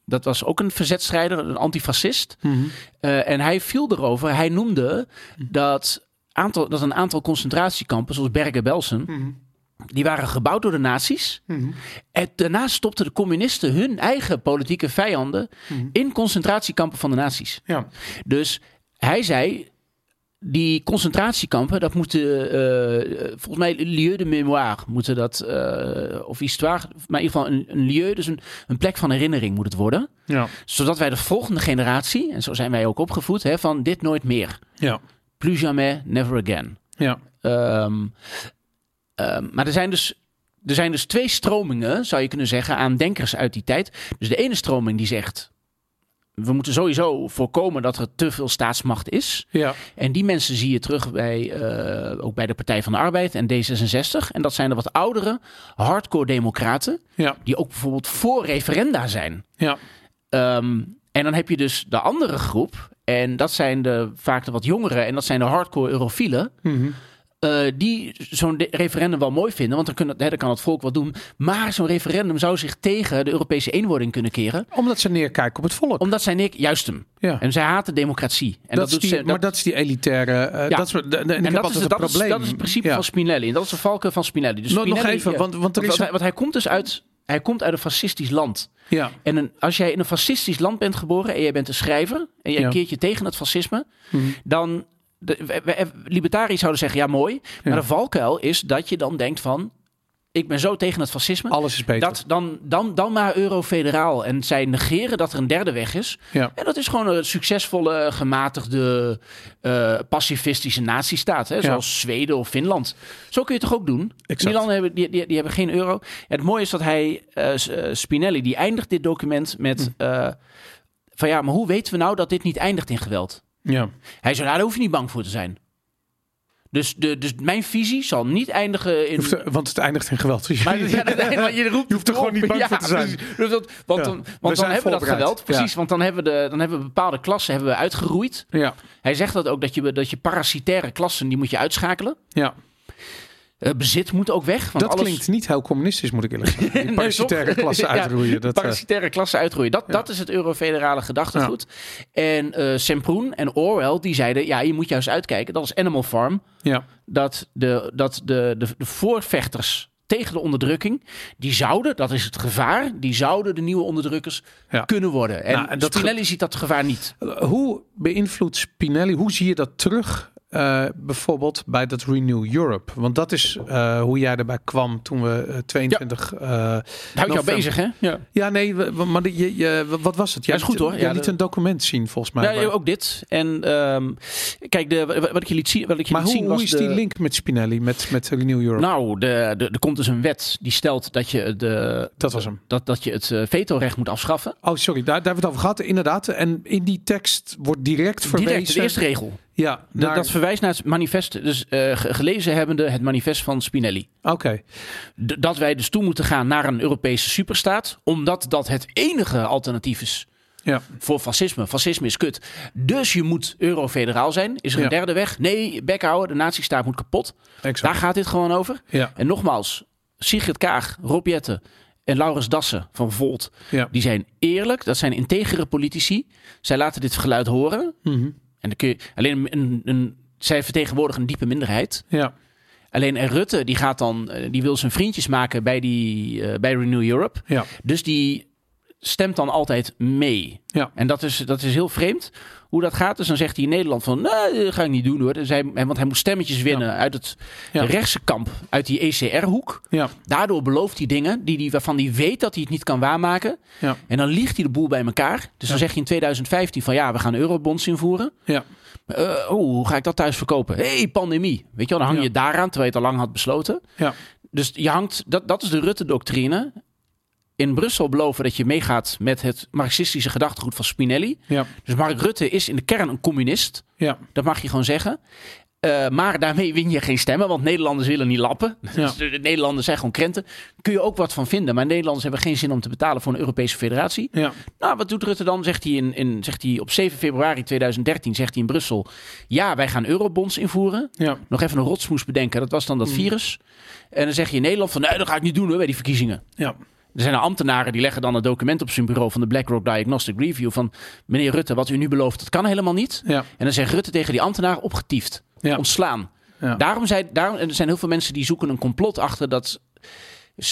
dat was ook een verzetstrijder, een antifascist. Eh, en hij viel erover. Hij noemde dat, aantal, dat een aantal concentratiekampen, zoals Bergen-Belsen, Mhm. die waren gebouwd door de nazi's. Mhm. En daarna stopten de communisten hun eigen politieke vijanden Mhm. in concentratiekampen van de nazi's. Ja, Dus hij zei. Die concentratiekampen, dat moeten eh, volgens mij lieu de mémoire moeten dat, eh, of histoire, maar in ieder geval een, een lieu, dus een, een plek van herinnering moet het worden. ja, Zodat wij de volgende generatie, en zo zijn wij ook opgevoed, hè, van dit nooit meer. ja, Plus jamais, never again. ja. Ehm, ehm, maar er zijn, dus, er zijn dus twee stromingen, zou je kunnen zeggen, aan denkers uit die tijd. Dus de ene stroming die zegt, we moeten sowieso voorkomen dat er te veel staatsmacht is. ja. En die mensen zie je terug bij, eh, ook bij de Partij van de Arbeid en D66. En dat zijn de wat oudere, hardcore democraten, ja. die ook bijvoorbeeld voor referenda zijn. ja. Ehm, en dan heb je dus de andere groep. En dat zijn de, vaak de wat jongeren. En dat zijn de hardcore eurofielen. Mhm. Eh, die zo'n referendum wel mooi vinden. Want dan, kunnen, hè, dan kan het volk wat doen. Maar zo'n referendum zou zich tegen de Europese eenwording kunnen keren. Omdat ze neerkijken op het volk. Omdat zij niks, juist hem. ja. En zij haten democratie. En dat, doet die, ze- dat- maar dat is die elitaire. eh, Ja. dat is, en dat is, dat, is, probleem. dat is het principe Ja. van Spinelli. En dat is de valken van Spinelli. Dus Nog- nog Spinelli, even, ja, want- want er is wat want hij komt dus uit, hij komt uit een fascistisch land. Ja, En een, als jij in een fascistisch land bent geboren en jij bent een schrijver en jij Ja. keert je tegen het fascisme, Mhm. dan de, libertariërs zouden zeggen ja mooi, maar Ja. de valkuil is dat je dan denkt van ik ben zo tegen het fascisme. alles is beter. Dat, dan, dan, dan maar eurofederaal. En zij negeren dat er een derde weg is. ja. En dat is gewoon een succesvolle, gematigde, eh, pacifistische nazistaat. Hè? Zoals Zweden of Finland. Zo kun je het toch ook doen? Exact. Die hebben, die, die, die hebben geen euro. Het mooie is dat hij, eh, eh, Spinelli, die eindigt dit document met... Hm. van ja, maar hoe weten we nou dat dit niet eindigt in geweld? Ja. Hij zei, nou, daar hoef je niet bang voor te zijn. Dus, de, dus mijn visie zal niet eindigen in... Hoeft, want het eindigt in geweld. Maar, ja, dat- maar je, roept Je hoeft er gewoon niet bang Ja, voor te zijn. Dus dat- want Ja. dan, want dan hebben we dat geweld. Precies, want dan hebben, we de, dan hebben we bepaalde klassen hebben we uitgeroeid. ja, Hij zegt dat ook, dat je, dat je parasitaire klassen, die moet je uitschakelen. ja. Eh, bezit moet ook weg. Want dat alles, klinkt niet heel communistisch, moet ik eerlijk zeggen. Die parasitaire klasse uitroeien. Dat, eh, parasitaire klassen uitroeien. Dat, dat is het eurofederale gedachtegoed. En eh Semproen en Orwell, die zeiden... ja, je moet juist uitkijken. Dat is Animal Farm. ja, Dat de, dat de, de, de voorvechters tegen de onderdrukking. Die zouden, dat is het gevaar, die zouden de nieuwe onderdrukkers Ja. kunnen worden. En, Nou, en Spinelli ziet dat gevaar niet. Hoe beïnvloedt Spinelli, hoe zie je dat terug eh, bijvoorbeeld bij dat Renew Europe? Want dat is eh, hoe jij erbij kwam toen we eh, 22... eh, Dat houdt jou bezig, hè? Ja, ja, nee, maar je, je, wat was het? Jij Ja, is goed, liet- hoor. Jij Ja, liet de- een document zien volgens mij. ja ook dit. En ehm, kijk, de, wat ik je liet zien, wat ik je maar liet hoe, zien hoe was is de, die link met Spinelli, met, met Renew Europe? Nou, de, de, er komt dus een wet die stelt dat je, de, dat was hem. dat, dat je het vetorecht moet afschaffen. Oh, sorry, daar, daar hebben we het over gehad. Inderdaad. En in die tekst wordt direct verwezen. Direct, de eerste regel. Ja, Dat, naar- dat verwijst naar het manifest, dus ge- gelezen hebbende het manifest van Spinelli. Oké, dat wij dus toe moeten gaan naar een Europese superstaat, omdat dat het enige alternatief is ja. voor fascisme. Fascisme is kut. Dus je moet eurofederaal zijn. Is er een Ja. derde weg? Nee, bek houden, de nazistaat moet kapot. Exact. Daar gaat dit gewoon over. Ja, En nogmaals, Sigrid Kaag, Rob Jetten en Laurens Dassen van Volt, ja. die zijn eerlijk. Dat zijn integere politici. Zij laten dit geluid horen. Mhm. En dan kun je alleen een, een, zij vertegenwoordigen een diepe minderheid. ja. Alleen en Rutte, die gaat dan, eh, die wil zijn vriendjes maken bij die eh, bij Renew Europe. ja. Dus die stemt dan altijd mee. Ja. En dat is, dat is heel vreemd hoe dat gaat. Dus dan zegt hij in Nederland van, nee, dat ga ik niet doen hoor. Dus hij, want hij moet stemmetjes winnen uit het Ja. rechtse kamp, uit die ECR-hoek. Ja, Daardoor belooft hij dingen die, die, waarvan hij weet dat hij het niet kan waarmaken. ja, En dan liegt hij de boel bij elkaar. Dus dan zeg je in 2015 van ja, we gaan eurobonds invoeren. ja, Eh, oh, hoe ga ik dat thuis verkopen? Hé, hey, pandemie. Weet je wel, dan hang je daaraan terwijl je het al lang had besloten. ja, Dus je hangt, dat, dat is de Rutte-doctrine. In Brussel beloven dat je meegaat met het marxistische gedachtegoed van Spinelli. ja, Dus Mark Rutte is in de kern een communist. ja, Dat mag je gewoon zeggen. Eh, maar daarmee win je geen stemmen, want Nederlanders willen niet lappen. Ja. Dus de Nederlanders zijn gewoon krenten. Kun je ook wat van vinden. Maar Nederlanders hebben geen zin om te betalen voor een Europese federatie. ja, Nou, wat doet Rutte dan? Zegt hij, in, in, zegt hij op 7 februari 2013 zegt hij in Brussel... ja, wij gaan eurobonds invoeren. ja, Nog even een rotsmoes bedenken. Dat was dan Mm. dat virus. En dan zeg je in Nederland van... nee, dat ga ik niet doen hoor, bij die verkiezingen. ja, Er zijn ambtenaren die leggen dan een document op zijn bureau... van de BlackRock Diagnostic Review van... meneer Rutte, wat u nu belooft, dat kan helemaal niet. ja, En dan zegt Rutte tegen die ambtenaar opgetiefd. Ja. Ontslaan. Ja. Daarom, zijn, daarom er zijn heel veel mensen die zoeken een complot achter... dat,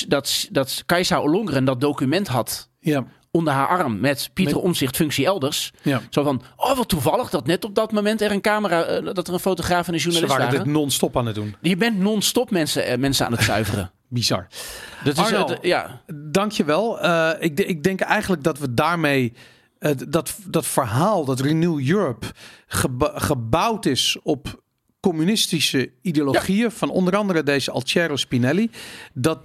dat, dat Kajsa Ollongren dat document had ja, onder haar arm met Pieter Omzicht functie elders. ja. Zo van, oh wat toevallig dat net op dat moment er een camera, eh, dat er een fotograaf en een Ze journalist waren waren. dit non-stop aan het doen. Je bent non-stop mensen, eh, mensen aan het zuiveren. Bizar. Dat is, Arno. eh, ja. Dankjewel. Eh ik, ik denk eigenlijk dat we daarmee eh, dat, dat verhaal dat Renew Europe geba- gebouwd is op communistische ideologieën van onder andere deze Altiero Spinelli, dat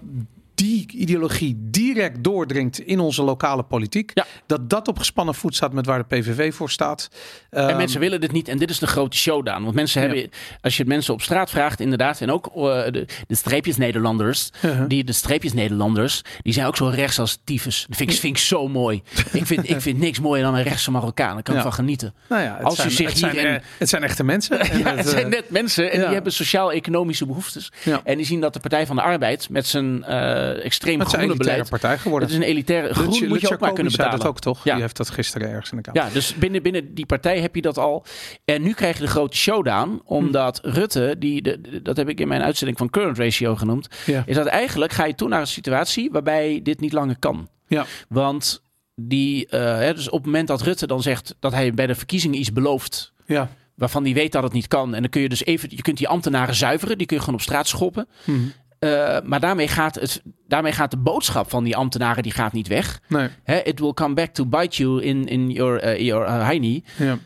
die ideologie direct doordringt in onze lokale politiek. Ja. Dat dat op gespannen voet staat met waar de PVV voor staat. En Ehm, mensen willen dit niet. En dit is de grote showdown. Want mensen Ja. hebben, als je het mensen op straat vraagt, inderdaad, en ook eh, de, de streepjes Nederlanders, Uh-huh. die, de streepjes Nederlanders, die zijn ook zo rechts als tyfus. Dat vind ik, vind ik zo mooi. ik, vind, ik vind niks mooier dan een rechtse Marokkaan. Daar kan ik Ja. van genieten. nou ja, het als u zijn, zich het, zijn, eh, het zijn echte mensen. En het eh, zijn net mensen en die hebben sociaal-economische behoeftes. En die zien dat de Partij van de Arbeid met zijn eh extreem het is een groene elitaire beleid. partij geworden. Het is een elitaire groen moet je ook maar kunnen betalen. dat ook toch? Ja. Die heeft dat gisteren ergens in de Kamer. Ja, dus binnen, binnen die partij heb je dat al. En nu krijg je de grote showdown, omdat Rutte, die, de, de- dat heb ik in mijn uitzending van Current Ratio genoemd, Ja. is dat eigenlijk ga je toe naar een situatie waarbij dit niet langer kan. Ja. Want die, eh, hè, dus op het moment dat Rutte dan zegt dat hij bij de verkiezingen iets belooft, Ja. waarvan hij weet dat het niet kan, en dan kun je dus even, je kunt die ambtenaren zuiveren, die kun je gewoon op straat schoppen. Mhm. Eh, maar daarmee gaat, het, daarmee gaat de boodschap van die ambtenaren die gaat niet weg. Nee. Hè, it will come back to bite you in, in your, eh, your uh, hiney. Ja.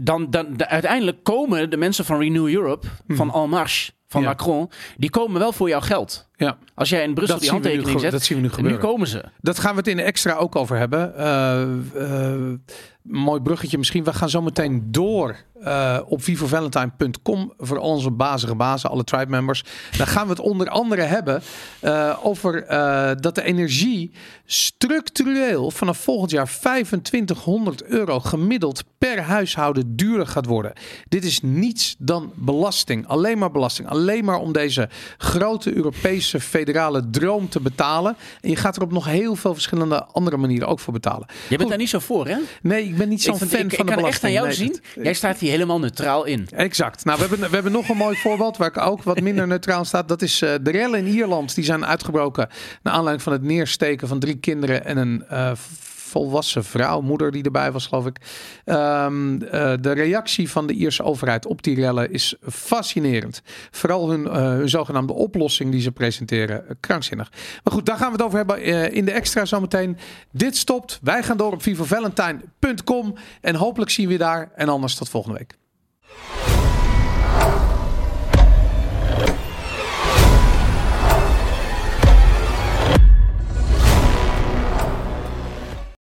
Dan, dan de- uiteindelijk komen de mensen van Renew Europe, van En Marche, van Ja. Macron, die komen wel voor jouw geld. Ja. Als jij in Brussel Dat die nu, handtekening zet, dat zien we nu nu gebeuren. komen ze. Dat gaan we het in de extra ook over hebben. Eh, eh, mooi bruggetje misschien. We gaan zo meteen door eh, op vivovalentine.com voor onze bazige bazen, alle tribe members. Daar gaan we het onder andere hebben over dat de energie structureel vanaf volgend jaar 2500 euro gemiddeld per huishouden duurder gaat worden. Dit is niets dan belasting. Alleen maar belasting. Alleen maar om deze grote Europese federale droom te betalen. En je gaat er op nog heel veel verschillende andere manieren ook voor betalen. Je bent Goed. daar niet zo voor, hè? Nee, ik ben niet zo'n Ik, fan ik, van ik de kan echt aan belasting. jou Nee, zien. Jij staat hier helemaal neutraal in. Exact. Nou, we hebben, we hebben nog een mooi voorbeeld waar ik ook wat minder neutraal sta. Dat is eh, de rellen in Ierland. Die zijn uitgebroken naar aanleiding van het neersteken van drie kinderen en een eh, volwassen vrouw, moeder die erbij was, geloof ik. Ehm, eh, de reactie van de Ierse overheid op die rellen is fascinerend. Vooral hun, eh, zogenaamde oplossing die ze presenteren, eh, krankzinnig. Maar goed, daar gaan we het over hebben in de extra zometeen. Dit stopt. Wij gaan door op vivovalentine.com en hopelijk zien we je daar. En anders tot volgende week.